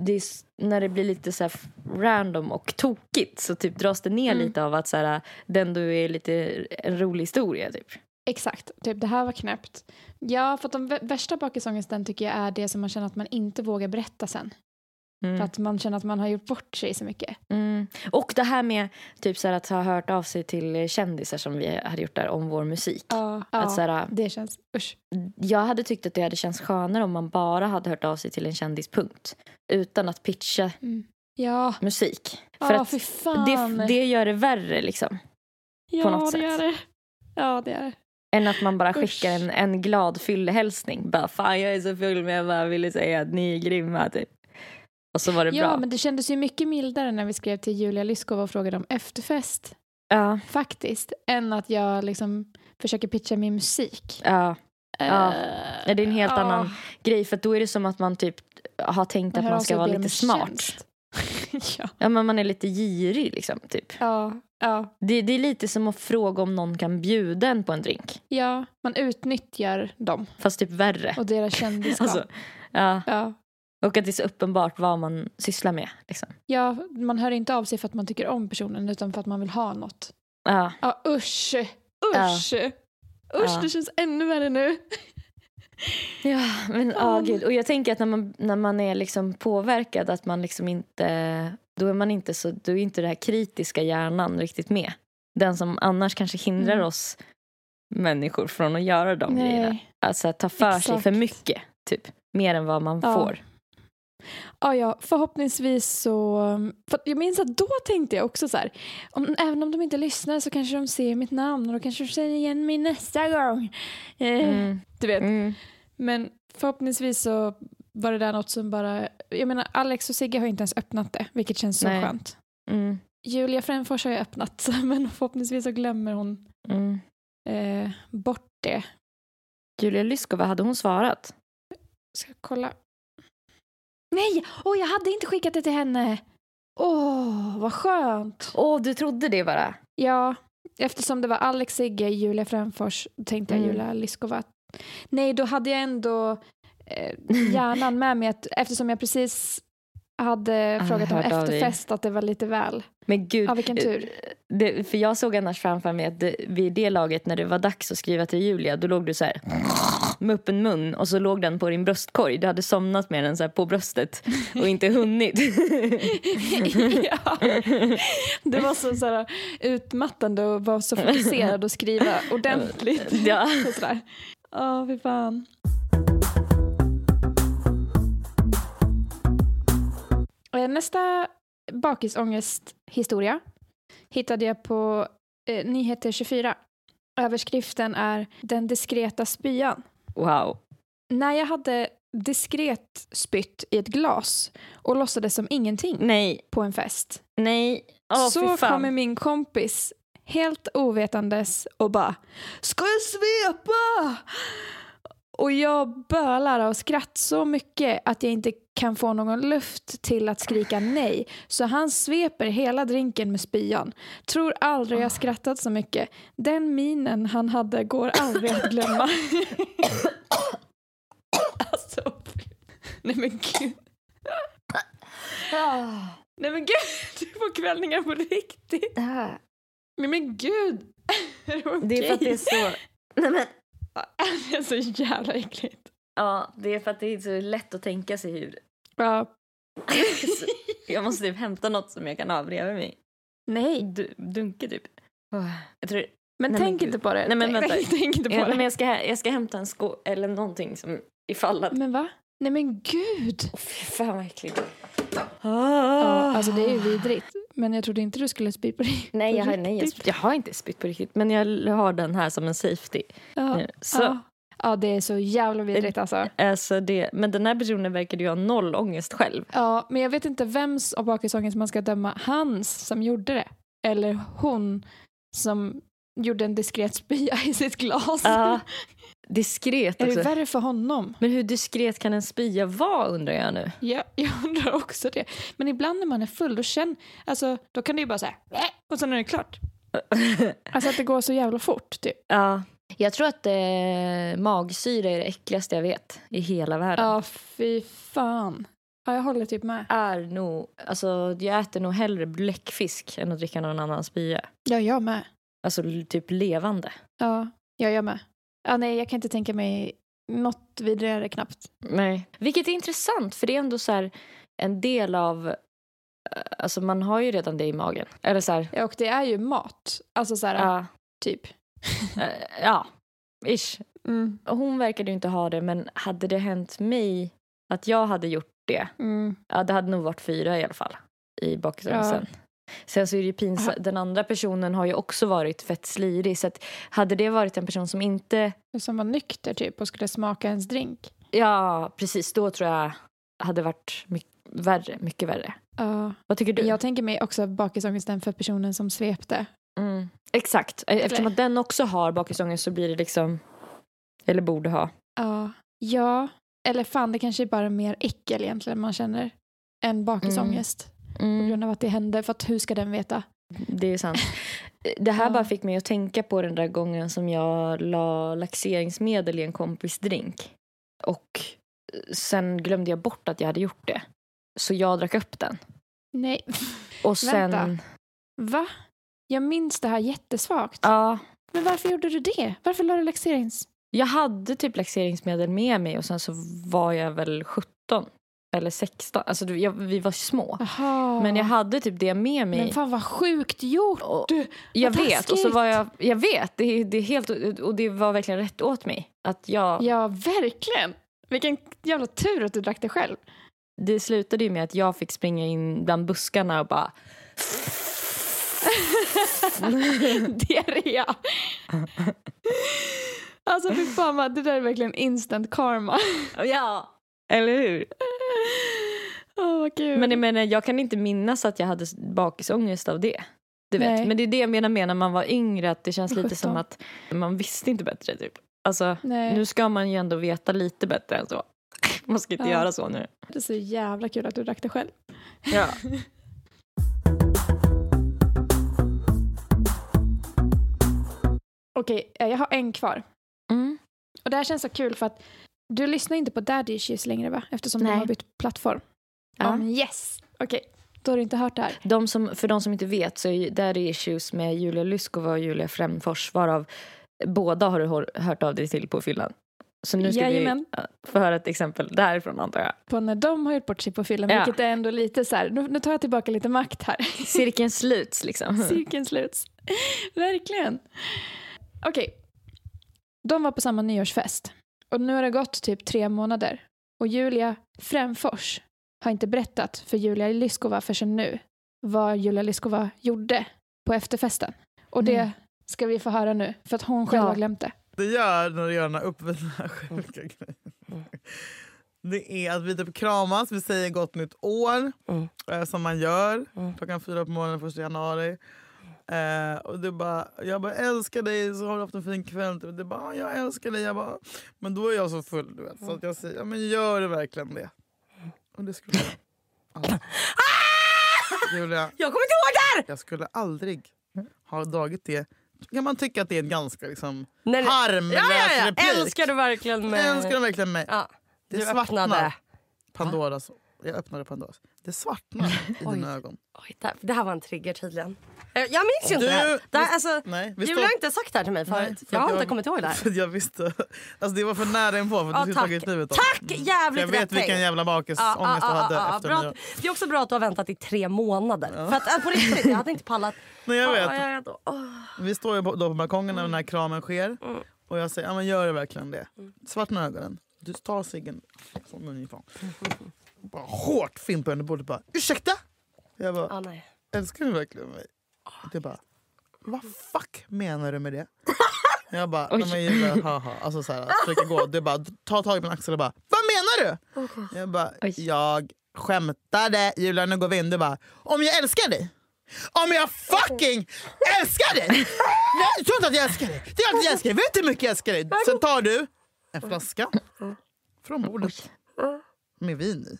det är, när det blir lite så random och tokigt så typ dras det ner Mm. lite av att så här, det ändå är lite en rolig historia. Typ. Exakt, typ det här var knäppt. Ja, för att de vä- värsta bakisångesten tycker jag är det som man känner att man inte vågar berätta sen. För Mm. att man känner att man har gjort bort sig så mycket. Mm. Och det här med typ så här, att ha hört av sig till kändisar som vi hade gjort där om vår musik. Ja, Att så här, det känns, usch. jag hade tyckt att det hade känts skönare om man bara hade hört av sig till en kändispunkt. Utan att pitcha Ja, musik. För ja att fan. det, det gör det värre liksom. ja, på något det sätt. Är det. Ja, det är det. Än att man bara Usch. skickar en, en glad fyllehälsning. Bara fan jag är så full men jag bara ville säga att ni är grymma typ. Och så var det Ja, bra. men det kändes ju mycket mildare när vi skrev till Julia Lyskova och frågade om efterfest. Ja, Faktiskt. Än att jag liksom försöker pitcha min musik. ja. Ja. Eh, Ja, det är en helt ja. annan grej. För då är det som att man typ har tänkt att hör av man ska vara lite smart. ja. Ja, men man är lite girig liksom. Typ. Ja, ja, Det, det är lite som att fråga om någon kan bjuda en på en drink. ja, man utnyttjar dem Fast typ värre. och deras kändisskap. Alltså, ja. ja. Och att det är så uppenbart vad man sysslar med. Liksom. ja, man hör inte av sig för att man tycker om personen utan för att man vill ha något. Ja. Ja, usch! Usch! Usch, Ja. det känns ännu värre nu. Ja, men ja, Fan. gud. Och jag tänker att när man, när man är liksom påverkad att man liksom inte, då är man inte så, då är inte den här kritiska hjärnan riktigt med. Den som annars kanske hindrar Mm. oss människor från att göra de grejerna. Nej. Alltså att ta för sig Exakt. för mycket, typ. Mer än vad man Ja. får. Ja, ja, förhoppningsvis så... För att jag minns att då tänkte jag också så här, om, även om de inte lyssnar så kanske de ser mitt namn och då kanske de känner igen mig nästa gång. Eh, Mm. Du vet. Mm. Men förhoppningsvis så var det där något som bara... Jag menar, Alex och Sigge har inte ens öppnat det, vilket känns så Nej. skönt. Mm. Julia Fränfors har ju öppnat, men förhoppningsvis så glömmer hon Mm. eh, bort det. Julia Lyskova, hade hon svarat? Ska jag kolla. Nej! Åh, jag hade inte skickat det till henne! Åh, vad skönt! Åh, du trodde det bara? Ja, eftersom det var Alex Sigge, Julia Fränfors, tänkte jag Mm. Julia Lyskova. Nej, då hade jag ändå eh, hjärnan med mig att eftersom jag precis hade Ah, frågat om efterfest att det var lite väl. Men gud, Ja, vilken tur. Det, för jag såg annars framför mig att det, vid det laget när det var dags att skriva till Julia då låg du så här med öppen mun och så låg den på din bröstkorg. Du hade somnat med den så här på bröstet och inte hunnit. ja. Det var så, så här, utmattande att vara så fokuserad och skriva ordentligt. ja. Och sådär. Ja, fy fan. Nästa bakisångesthistoria hittade jag på eh, Nyheter 24. Överskriften är Den diskreta spyan. Wow. När jag hade diskret spytt i ett glas och låtsades som ingenting Nej, på en fest nej. Åh, så kommer min kompis helt ovetandes och bara Ska jag svepa? Och jag bölar av skratt så mycket att jag inte kan få någon luft till att skrika nej. Så han sveper hela drinken med spyan. Tror aldrig jag skrattat så mycket. Den minen han hade går aldrig att glömma. alltså, nej men gud. Nej men gud, du får kvällningar på riktigt. Ah. Men, men gud! är det Det är för att det är så... Nej, men, Det är så jävla äckligt. ja, det är för att det är så lätt att tänka sig hur... Ja. Jag måste typ hämta något som jag kan ha bredvid mig. Nej. Du, dunke typ. Jag tror... Men Nej, men tänk gud. inte på det. Nej, men vänta. tänk, tänk inte på Jag, det. men jag, ska, jag ska hämta en sko eller någonting som ifall att... Men va? Nej men gud! Åh, fy fan vad äckligt. Ja, alltså det är ju vidrigt. Men jag trodde inte du skulle spy på dig. Nej, jag har, nej jag, riktigt. jag har inte spytt på riktigt. Men jag har den här som en safety. Ja. nu. Så, Ja. ja, det är så jävla vidrigt alltså. alltså det, men den här personen verkade ju ha noll ångest själv. Ja, men jag vet inte vems av bakisångest man ska döma. Hans som gjorde det. Eller hon som gjorde en diskret spya i sitt glas. Ja, diskret är det också. värre för honom? Men hur diskret kan en spya vara undrar jag nu. Ja, jag undrar också det. Men ibland när man är full då, känn, alltså, då kan det ju bara säga och sen är det klart. Alltså att det går så jävla fort. Typ. Ja. Jag tror att eh, magsyra är det äckligaste jag vet i hela världen. Ja, fy fan. Ja, jag håller typ med. Är nog, alltså, jag äter nog hellre bläckfisk än att dricka någon annan spya. Ja, jag med. Alltså typ levande. Ja, ja jag med. Ja, nej, jag kan inte tänka mig något vidare knappt. Nej. Vilket är intressant för det är ändå så en del av, eh, alltså man har ju redan det i magen. Eller så här, Ja, och det är ju mat. Alltså så här, ja, typ. eh, ja, ish. Mm. Och Hon verkade ju inte ha det men hade det hänt mig att jag hade gjort det, Mm. ja det hade nog varit fyra i alla fall i bakisångesten. Sen så är det pinsamt, den andra personen har ju också varit fett slirig så att hade det varit en person som inte, Som var nykter typ och skulle smaka ens drink. ja precis då tror jag hade varit mycket värre, mycket värre. Ja. Vad tycker du? Jag tänker mig också bakisångesten för personen som svepte. Mm. Exakt, E- eftersom att den också har bakisångest så blir det liksom, eller borde ha. Ja. Ja, eller fan det kanske är bara mer äckel egentligen man känner än bakisångest. På Mm. grund av att det hände. För att hur ska den veta? Det är sant. Det här Ja. bara fick mig att tänka på den där gången som jag la laxeringsmedel i en kompis drink. Och sen glömde jag bort att jag hade gjort det. Så jag drack upp den. Nej. Och sen... Vänta. Va? Jag minns det här jättesvagt. Ja, Men varför gjorde du det? Varför la du laxerings... jag hade typ laxeringsmedel med mig och sen så var jag väl 17 eller 16. Alltså jag, vi var små. Jaha. Men jag hade typ det med mig. Men fan vad sjukt gjort. Och- Du, Jag vet, och så var jag, jag vet, det, det är helt, och det var verkligen rätt åt mig. Att jag, Ja, verkligen. Vilken jävla tur att du drack det själv. Det slutade ju med att jag fick springa in bland buskarna och bara... Diarré. alltså fy fan, det där är verkligen instant karma. Ja! Eller hur? Vad kul. Men jag menar, jag kan inte minnas att jag hade bakisångest av det. Du vet. Nej. Men det är det jag menar med när man var yngre, att det känns lite 17. som att man visste inte bättre. Typ. Alltså, Nej, nu ska man ju ändå veta lite bättre än så. Man ska inte Ja. göra så nu. det är så jävla kul att du drack det själv. Ja. Okej, eh, jag har en kvar. Mm. Och det här känns så kul för att du lyssnar inte på Daddy Issues längre va? Eftersom Nej. de har bytt plattform. Ja. Men yes! Okej, då har du inte hört det här. De som, för de som inte vet så är Daddy Issues med Julia Lyskova och Julia Främfors varav båda har du hör- hört av dig till på fyllan. Så nu ska Jajamän. vi få höra ett exempel därifrån antar jag. På när de har gjort bort sig på fyllan, Ja. vilket är ändå lite så här, nu, nu tar jag tillbaka lite makt här. Cirkeln sluts liksom. Cirkeln sluts. Verkligen. Okej. De var på samma nyårsfest. Och nu har det gått typ tre månader. Och Julia Främfors har inte berättat för Julia Lyskova förrän nu vad Julia Lyskova gjorde på efterfesten. Och det Mm. ska vi få höra nu, för att hon själv Ja. har glömt det. det gör när du gör den här uppvärmda sjuka grejen. Det är att vi typ kramas, vi säger gott nytt år Mm. eh, som man gör Mm. klockan fyra på morgonen första januari. Eh, och du bara, jag bara älskar dig, så har du haft en fin kväll. Och du bara, "Ja, jag älskar dig. Jag bara, men då är jag så full du vet. Så att jag säger, ja, men gör du verkligen det? Och det skulle jag aldrig. Julia, Jag kommer inte ihåg det jag skulle aldrig ha dragit det. Kan man tycka att det är en ganska liksom, Nej, harmlös Ja, ja, ja. replik? Älskar du verkligen mig? Älskar du verkligen mig? Ja, Det du svartnar. öppnade. Jag öppnade Pandoras. Det svartnar i dina ögon. Oj, det, det här var en trigger tydligen. Eh, Jag minns ju inte Du- det här. Det här alltså, Nej, Julia har inte sagt det här till mig Nej, förut. för jag har inte kommit ihåg det här. Jag visste. Alltså det var för nära inpå för att Ja, du skulle tagit livet av Tack! Mm. Jävligt Jag vet rätt vilken jävla bakisångest Ja, du hade efter bra. Det är också bra att du har väntat i tre månader. För att, äh, på riktigt, jag hade inte pallat. Nej, jag vet. Ja, ja, ja, då. Åh. Vi står ju på, då på balkongen när den här kramen sker. Mm. Och jag säger, ja men gör det verkligen det? Svartna ögonen. Du tar ciggen från mungipan. Bara hårt fimpar under bordet bara, ursäkta? Jag bara, Ja, nej. älskar du verkligen mig? Det bara, vad fuck menar du med det? Jag bara, nej men Julia, haha. Alltså så här, försöker gå. Du bara, ta tag i min axel och bara, vad menar du? Jag bara, Oj. jag skämtade. Julia nu går vi in. Du bara, om jag älskar dig? Om jag fucking älskar dig! Nej, jag tror inte att jag älskar dig. Det är att jag älskar dig. Vet du hur mycket jag älskar dig? Sen tar du en flaska från bordet med vin i.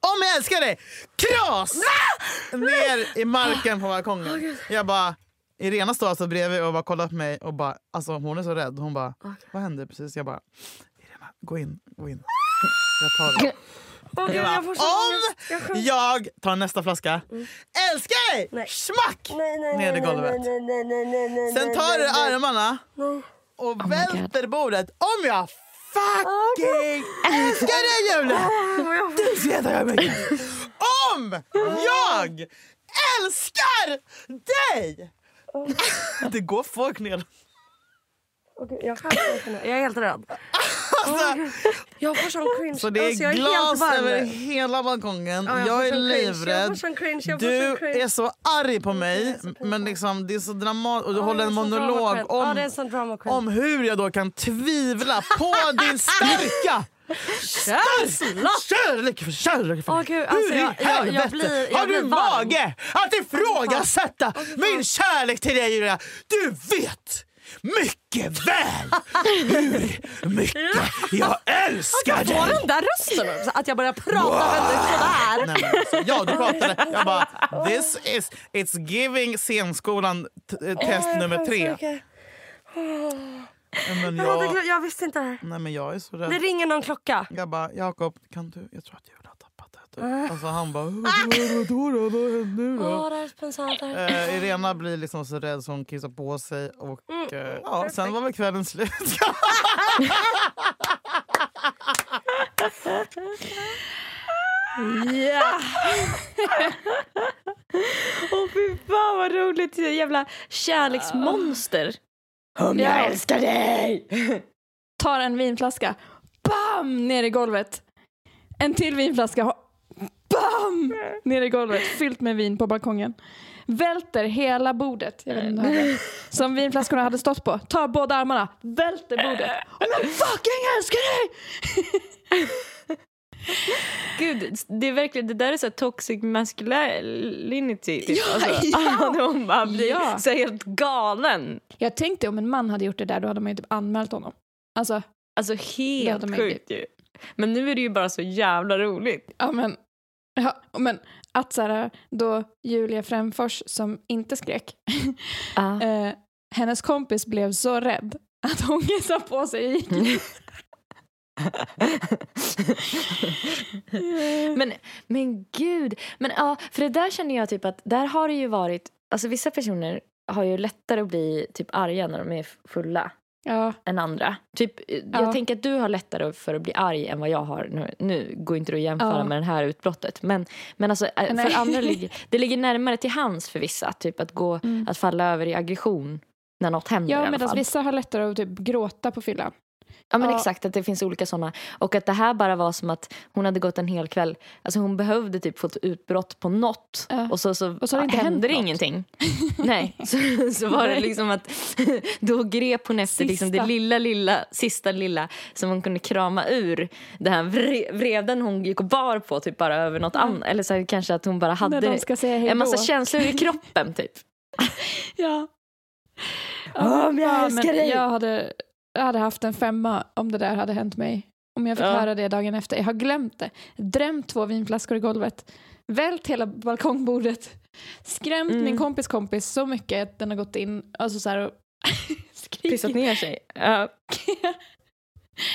Om jag älskar dig! Kras! Ner i marken på balkongen. Jag bara, Irena står alltså bredvid och bara kollar på mig och bara, alltså hon är så rädd. Hon bara, vad hände precis? Jag bara, Irena gå in, gå in. Jag tar det. Gud, Jag bara, om jag tar nästa flaska, älskar dig! Nej. Smack! Nej, nej, Ner i nej, golvet. nej, nej, nej, nej, nej, nej, Sen nej, tar du nej, nej. armarna Nej. och my välter bordet. Om jag fucking älskar dig Julia! Du veta jag mycket. Om jag älskar dig! Det går folk ner. Gud, Jag, kan jag är helt rädd. Alltså, Jag får sån cringe. så det är alltså, jag är glas över hela balkongen. Ja, jag jag, är livrädd. Du är så arg på mig, men liksom, det är så dramatiskt. Och du Ja, håller en monolog om, queen. om hur jag då kan tvivla på din starka Känsla! kärlek för kärlek för Åh, gud, alltså, Hur i jag- jag- jag helvete blir- jag har du mage att ifrågasätta min kärlek till dig Julia? Du vet mycket väl hur mycket jag älskar dig! den där rösten också? Att jag börjar prata väldigt sådär. Nej, men alltså, ja, du pratade. Jag bara, this is, it's giving scenskolan eh, test nummer tre. Men Jag, jag, jag visste inte det här. nej, men jag är så Det rädd. ringer någon klocka. Jag bara, Jakob, kan du? Jag tror att Julia har tappat det. Ah. Typ. Alltså, han bara, vadå då? Vad hände nu då? Åh, det här är pinsamt. det här. Eh, Irena blir liksom så rädd så hon kissar på sig. Och, Mm, eh, ja, sen var väl kvällen slut. Ja! Åh fy fan vad roligt, jävla kärleksmonster. Om jag älskar dig! Tar en vinflaska, bam! Ner i golvet. En till vinflaska, bam! Ner i golvet, fyllt med vin på balkongen. Välter hela bordet, jag vet inte hörde, som vinflaskorna hade stått på. Tar båda armarna, välter bordet. Om jag fucking älskar dig! Gud, det är verkligen, det där är så toxic masculinity. Typ. Ja, alltså, ja. hon bara blir Ja. så helt galen. Jag tänkte om en man hade gjort det där då hade man ju typ anmält honom. Alltså, Alltså helt hade sjukt ju. Men nu är det ju bara så jävla roligt. ja men, ja, men att så här, då Julia Främfors som inte skrek, Ja. eh, hennes kompis blev så rädd att hon kissade på sig och gick. men, men gud. Men ja, för det där känner jag typ att där har det ju varit, alltså vissa personer har ju lättare att bli typ arga när de är fulla Ja, än andra. Typ, Ja. Jag tänker att du har lättare för att bli arg än vad jag har. Nu, nu går inte det att jämföra Ja. med det här utbrottet. Men, men alltså, Nej. för andra ligger, det ligger närmare till hands för vissa. Typ att, gå, Mm. att falla över i aggression när något händer ja medan vissa har lättare att typ gråta på fyllan. Ja men Ja. exakt, att det finns olika sådana. Och att det här bara var som att hon hade gått en hel kväll. Alltså hon behövde typ få ett utbrott på något. Ja. Och så, så, Och så inte hänt hände det ingenting. Nej, så, så var det liksom att då grep hon efter liksom det lilla, lilla, sista lilla som hon kunde krama ur den här vre, vreden hon gick och bar på typ bara över något annat. Eller så här, kanske att hon bara hade en massa känslor i kroppen typ. Ja. Om jag Ja, älskar men dig. Jag hade, jag hade haft en femma om det där hade hänt mig. Om jag fick Ja. höra det dagen efter. Jag har glömt det. Drämt två vinflaskor i golvet. Vält hela balkongbordet. Skrämt Mm. min kompis kompis så mycket att den har gått in alltså så här och skrikit. Pissat ner sig. Ja.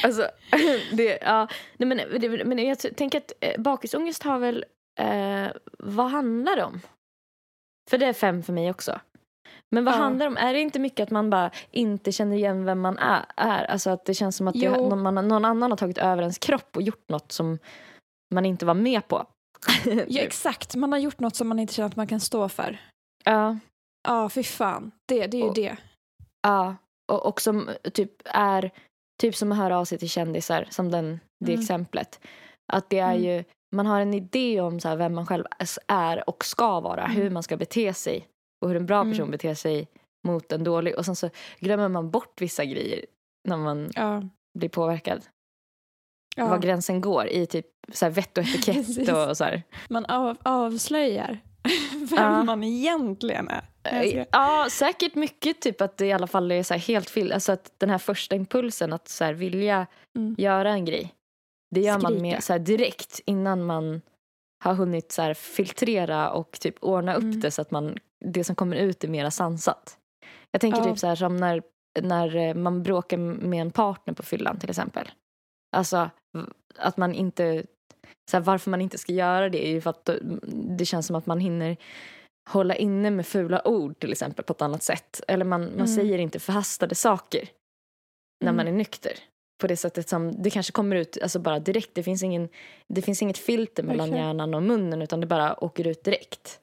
Alltså, det, ja. Nej, men, det, men jag tänker att eh, bakisångest har väl... Eh, vad handlar det om? För det är fem för mig också. Men vad Ja. handlar det om? Är det inte mycket att man bara inte känner igen vem man är? är? Alltså att det känns som att det, någon, någon annan har tagit över ens kropp och gjort något som man inte var med på. Ja, exakt, man har gjort något som man inte känner att man kan stå för. ja. Ja, fy fan. Det, det är ju Och- det. Ja, och, och som typ är typ som att höra av sig till kändisar, som den, det Mm. exemplet. Att det är Mm. ju, man har en idé om så vem man själv är och ska vara, Mm. hur man ska bete sig och hur en bra person Mm. beter sig mot en dålig. Och sen så glömmer man bort vissa grejer när man Ja. blir påverkad. Ja. Var gränsen går i typ så här vett och etikett Precis. och så här. Man av, avslöjar vem Ja. man egentligen är. Ska- Ja, säkert mycket typ att det i alla fall är så helt fel. Alltså att den här första impulsen att så här vilja Mm. göra en grej. Det gör man Skrika. med så här direkt innan man har hunnit så här filtrera och typ ordna upp Mm. det så att man, det som kommer ut är mera sansat. Jag tänker Ja. typ så här som när, när eh, man bråkar med en partner på fyllan till exempel. Alltså att man inte, så här, varför man inte ska göra det är ju för att det känns som att man hinner hålla inne med fula ord till exempel på ett annat sätt. Eller man, man Mm. säger inte förhastade saker när Mm. man är nykter. På det sättet som det kanske kommer ut alltså bara direkt. Det finns, ingen, det finns inget filter mellan Verkligen. hjärnan och munnen utan det bara åker ut direkt.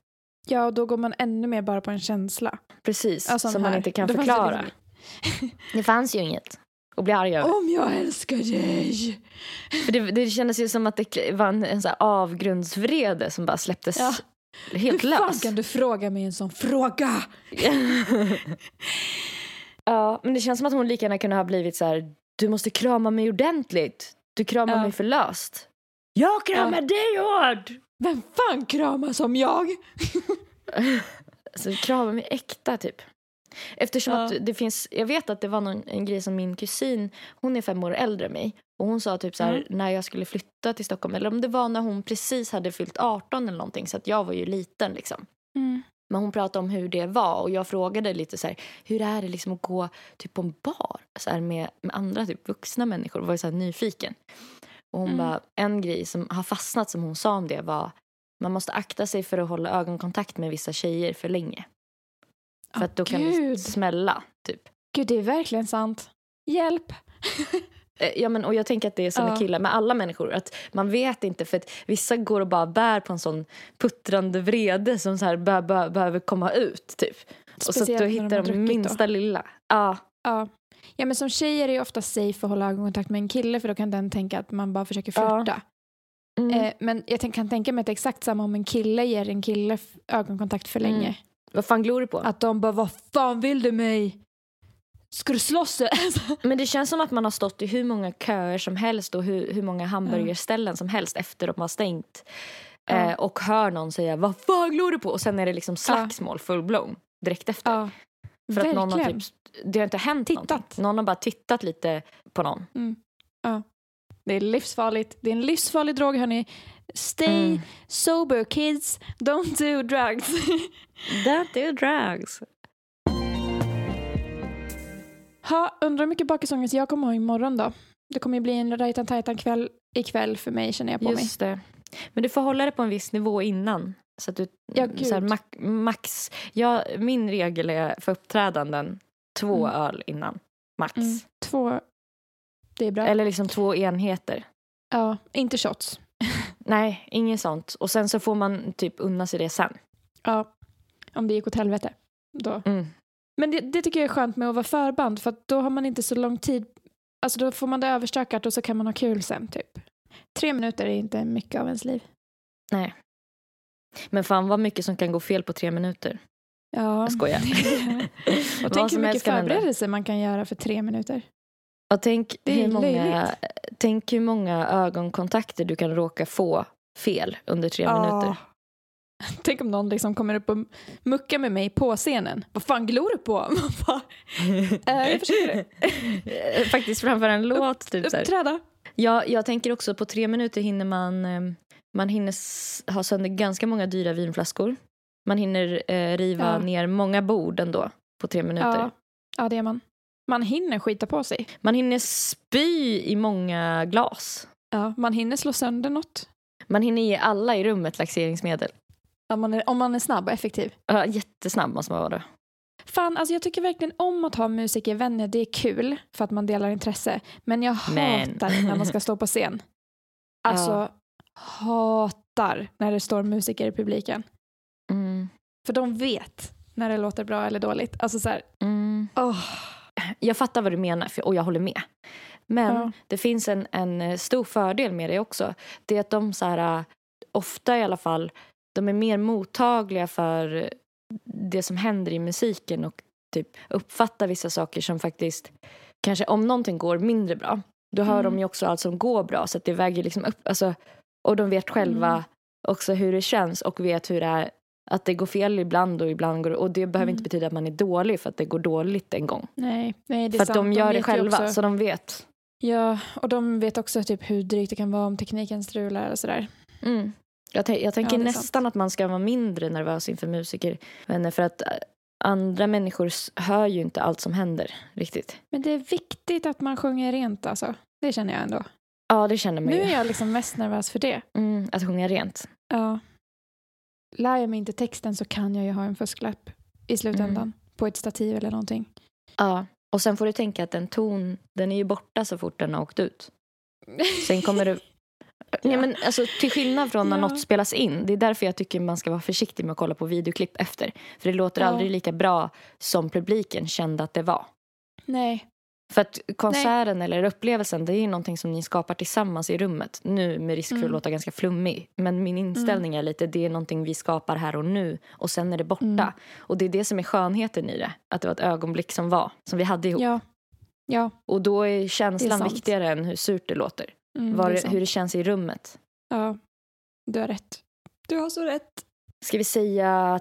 Ja, och då går man ännu mer bara på en känsla. Precis, Ja, sån som man inte kan Det fanns förklara. liksom- Det fanns ju inget att bli arg över. Om jag älskar dig! För det, det kändes ju som att det var en, en så här avgrundsvrede som bara släpptes Ja. helt Hur fan lös. kan du fråga mig en sån fråga? ja, men det känns som att hon lika gärna kunde ha blivit så här, du måste krama mig ordentligt. Du kramar Ja. mig för löst. Jag kramar dig hårt! Vem fan kramar som jag? Alltså krama mig äkta typ. Eftersom Ja. att det finns, jag vet att det var någon, en grej som min kusin, hon är fem år äldre än mig. Och hon sa typ så här Mm. när jag skulle flytta till Stockholm, eller om det var när hon precis hade fyllt 18 eller någonting, så att jag var ju liten liksom. Mm. Men hon pratade om hur det var och jag frågade lite så här, hur är det liksom att gå typ på en bar så här, med, med andra typ vuxna människor? var ju så här nyfiken. Och hon Mm. bara, en grej som har fastnat som hon sa om det var man måste akta sig för att hålla ögonkontakt med vissa tjejer för länge. För Åh, att då kan det Gud. smälla typ. Gud, det är verkligen sant. Hjälp! Eh, Ja, men, och jag tänker att det är som Ja. med killar, med alla människor. Att man vet inte, för att vissa går och bara bär på en sån puttrande vrede som så här bör, bör, behöver komma ut. Typ. Och så att Speciellt då de hittar de druckit minsta lilla. Ja, Ja. Ja, men som tjej är det ju ofta safe att hålla ögonkontakt med en kille för då kan den tänka att man bara försöker Ja. flirta. mm. Eh, men jag kan tänka mig att det är exakt samma om en kille ger en kille ögonkontakt för Mm. länge. vad fan glor du på? Att de bara, vad fan vill du mig? Ska du slåss? Alltså, Men det känns som att man har stått i hur många köer som helst och hur, hur många hamburgerställen som helst efter att man har stängt. Ja. Eh, och hör någon säga vad fan glor du på? Och sen är det liksom slagsmål full-blown direkt efter. ja, För att någon har verkligen. typ, det har inte hänt Tittat. någonting. Någon har bara tittat lite på någon. Det är livsfarligt. Det är en livsfarlig drog hörni. Stay Mm. sober kids. Don't do drugs. That do drugs. ha, undrar hur mycket bakisångest jag kommer ha imorgon då. Det kommer ju bli en rajtan tajtan kväll ikväll för mig känner jag på mig. Just det. Men du får hålla det på en viss nivå innan. Så att du, Ja, så här, max, max, ja, min regel är för uppträdanden två Mm. öl innan. Max. Mm. Två, det är bra. Eller liksom två enheter. Ja, inte shots. Nej, inget sånt. Och sen så får man typ unna sig det sen. Ja, om det gick åt helvete. Då. Mm. Men det, det tycker jag är skönt med att vara förband för då har man inte så lång tid. Alltså då får man det överstökat och så kan man ha kul sen typ. Tre minuter är inte mycket av ens liv. Nej. Men fan vad mycket som kan gå fel på tre minuter. Ja. Jag skojar. och tänk hur mycket förberedelser man kan göra för tre minuter. Och tänk hur, många, tänk hur många ögonkontakter du kan råka få fel under tre minuter. Tänk om någon liksom kommer upp och muckar med mig på scenen. Vad fan glor du på? Eh, jag försöker Faktiskt framför en låt. Typ, så här. uppträda. Jag, jag tänker också på tre minuter hinner man, eh, man hinner ha sönder ganska många dyra vinflaskor. Man hinner eh, riva Ja. ner många bord ändå på tre minuter. Ja. ja, det är man. Man hinner skita på sig. Man hinner spy i många glas. Ja, man hinner slå sönder något. Man hinner ge alla i rummet laxeringsmedel. Om man är, om man är snabb och effektiv. Ja, jättesnabb måste man vara då. Fan, alltså jag tycker verkligen om att ha musikervänner. Det är kul för att man delar intresse. Men jag Men. hatar när man ska stå på scen. Alltså, Ja. hatar när det står musiker i publiken. Mm. För de vet när det låter bra eller dåligt. Alltså så här, Mm. åh. Jag fattar vad du menar för, och jag håller med. Men Ja. det finns en, en eh, stor fördel med det också. Det är att de så här, eh, ofta i alla fall, de är mer mottagliga för det som händer i musiken och typ uppfattar vissa saker som faktiskt, kanske om någonting går mindre bra, då hör Mm. de ju också allt som går bra så att det väger liksom upp, alltså, och de vet själva Mm. också hur det känns och vet hur det är att det går fel ibland och ibland går och det behöver Mm. inte betyda att man är dålig för att det går dåligt en gång. Nej, nej, det är För att sant. de gör det vet ju själva, Också, så de vet. Ja, och de vet också typ hur drygt det kan vara om tekniken strular och sådär. Mm. Jag, jag tänker Ja, det nästan att man ska vara mindre nervös inför musikervänner för att äh, andra människor hör ju inte allt som händer riktigt. Men det är viktigt att man sjunger rent alltså. Det känner jag ändå. Ja, det känner man Nu ju. är jag liksom mest nervös för det. Mm, att sjunga rent. Ja. Lär jag mig inte texten så kan jag ju ha en fusklapp i slutändan. Mm. På ett stativ eller någonting. Ja. Och sen får du tänka att en ton, den är ju borta så fort den har åkt ut. Sen kommer du... Ja. men alltså, till skillnad från när Ja. något spelas in. Det är därför jag tycker man ska vara försiktig med att kolla på videoklipp efter. För det låter Ja. aldrig lika bra som publiken kände att det var. Nej. För att konserten eller upplevelsen det är ju någonting som ni skapar tillsammans i rummet. Nu med risk för att Mm. låta ganska flummig. Men min inställning är lite det är någonting vi skapar här och nu och sen är det borta. Mm. Och det är det som är skönheten i det. Att det var ett ögonblick som var, som vi hade ihop. Ja. Ja. Och då är är känslan sant. viktigare än hur surt det låter. Mm, Var, det är hur det känns i rummet. Ja. Du har rätt. Du har så rätt. Ska vi säga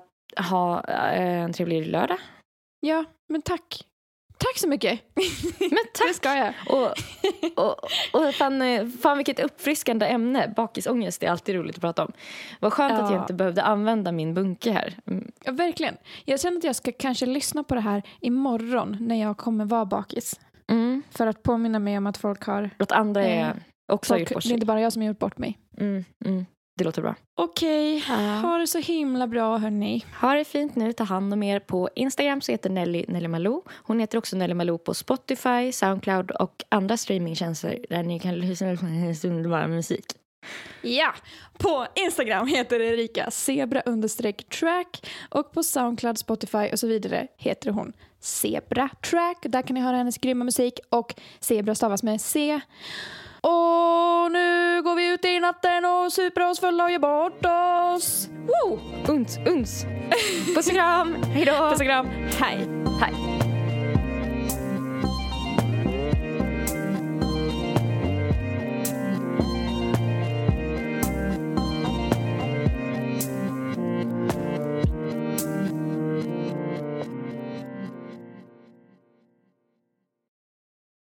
ha eh, en trevlig lördag? Ja, men tack. Tack så mycket. Men Det tack! ska jag. Och, och, och fan, eh, fan vilket uppfriskande ämne. Bakisångest är alltid roligt att prata om. Vad skönt att jag Ja. inte behövde använda min bunke här. Mm, Ja, verkligen. Jag känner att jag ska kanske lyssna på det här imorgon när jag kommer vara bakis. Mm. För att påminna mig om att folk har... Att andra är, Eh, också har Folk, gjort bort det är sig. inte bara jag som har gjort bort mig. Mm, mm. Det låter bra. Okej, ha det så himla bra hörni. Ha det fint nu. Ta hand om er. På Instagram så heter Nelly Nelly Malou. Hon heter också Nelly Malou på Spotify, Soundcloud och andra streamingtjänster där ni kan lyssna på hennes underbara musik. Ja, på Instagram heter Erika zebra track och på Soundcloud, Spotify och så vidare heter hon Zebra track. Där kan ni höra hennes grymma musik och Zebra stavas med C. Och nu går vi ut i natten och super oss fulla och gör bort oss. Woo! Uns, uns. Puss och kram. Hej då. Puss och kram. Hej. Hej.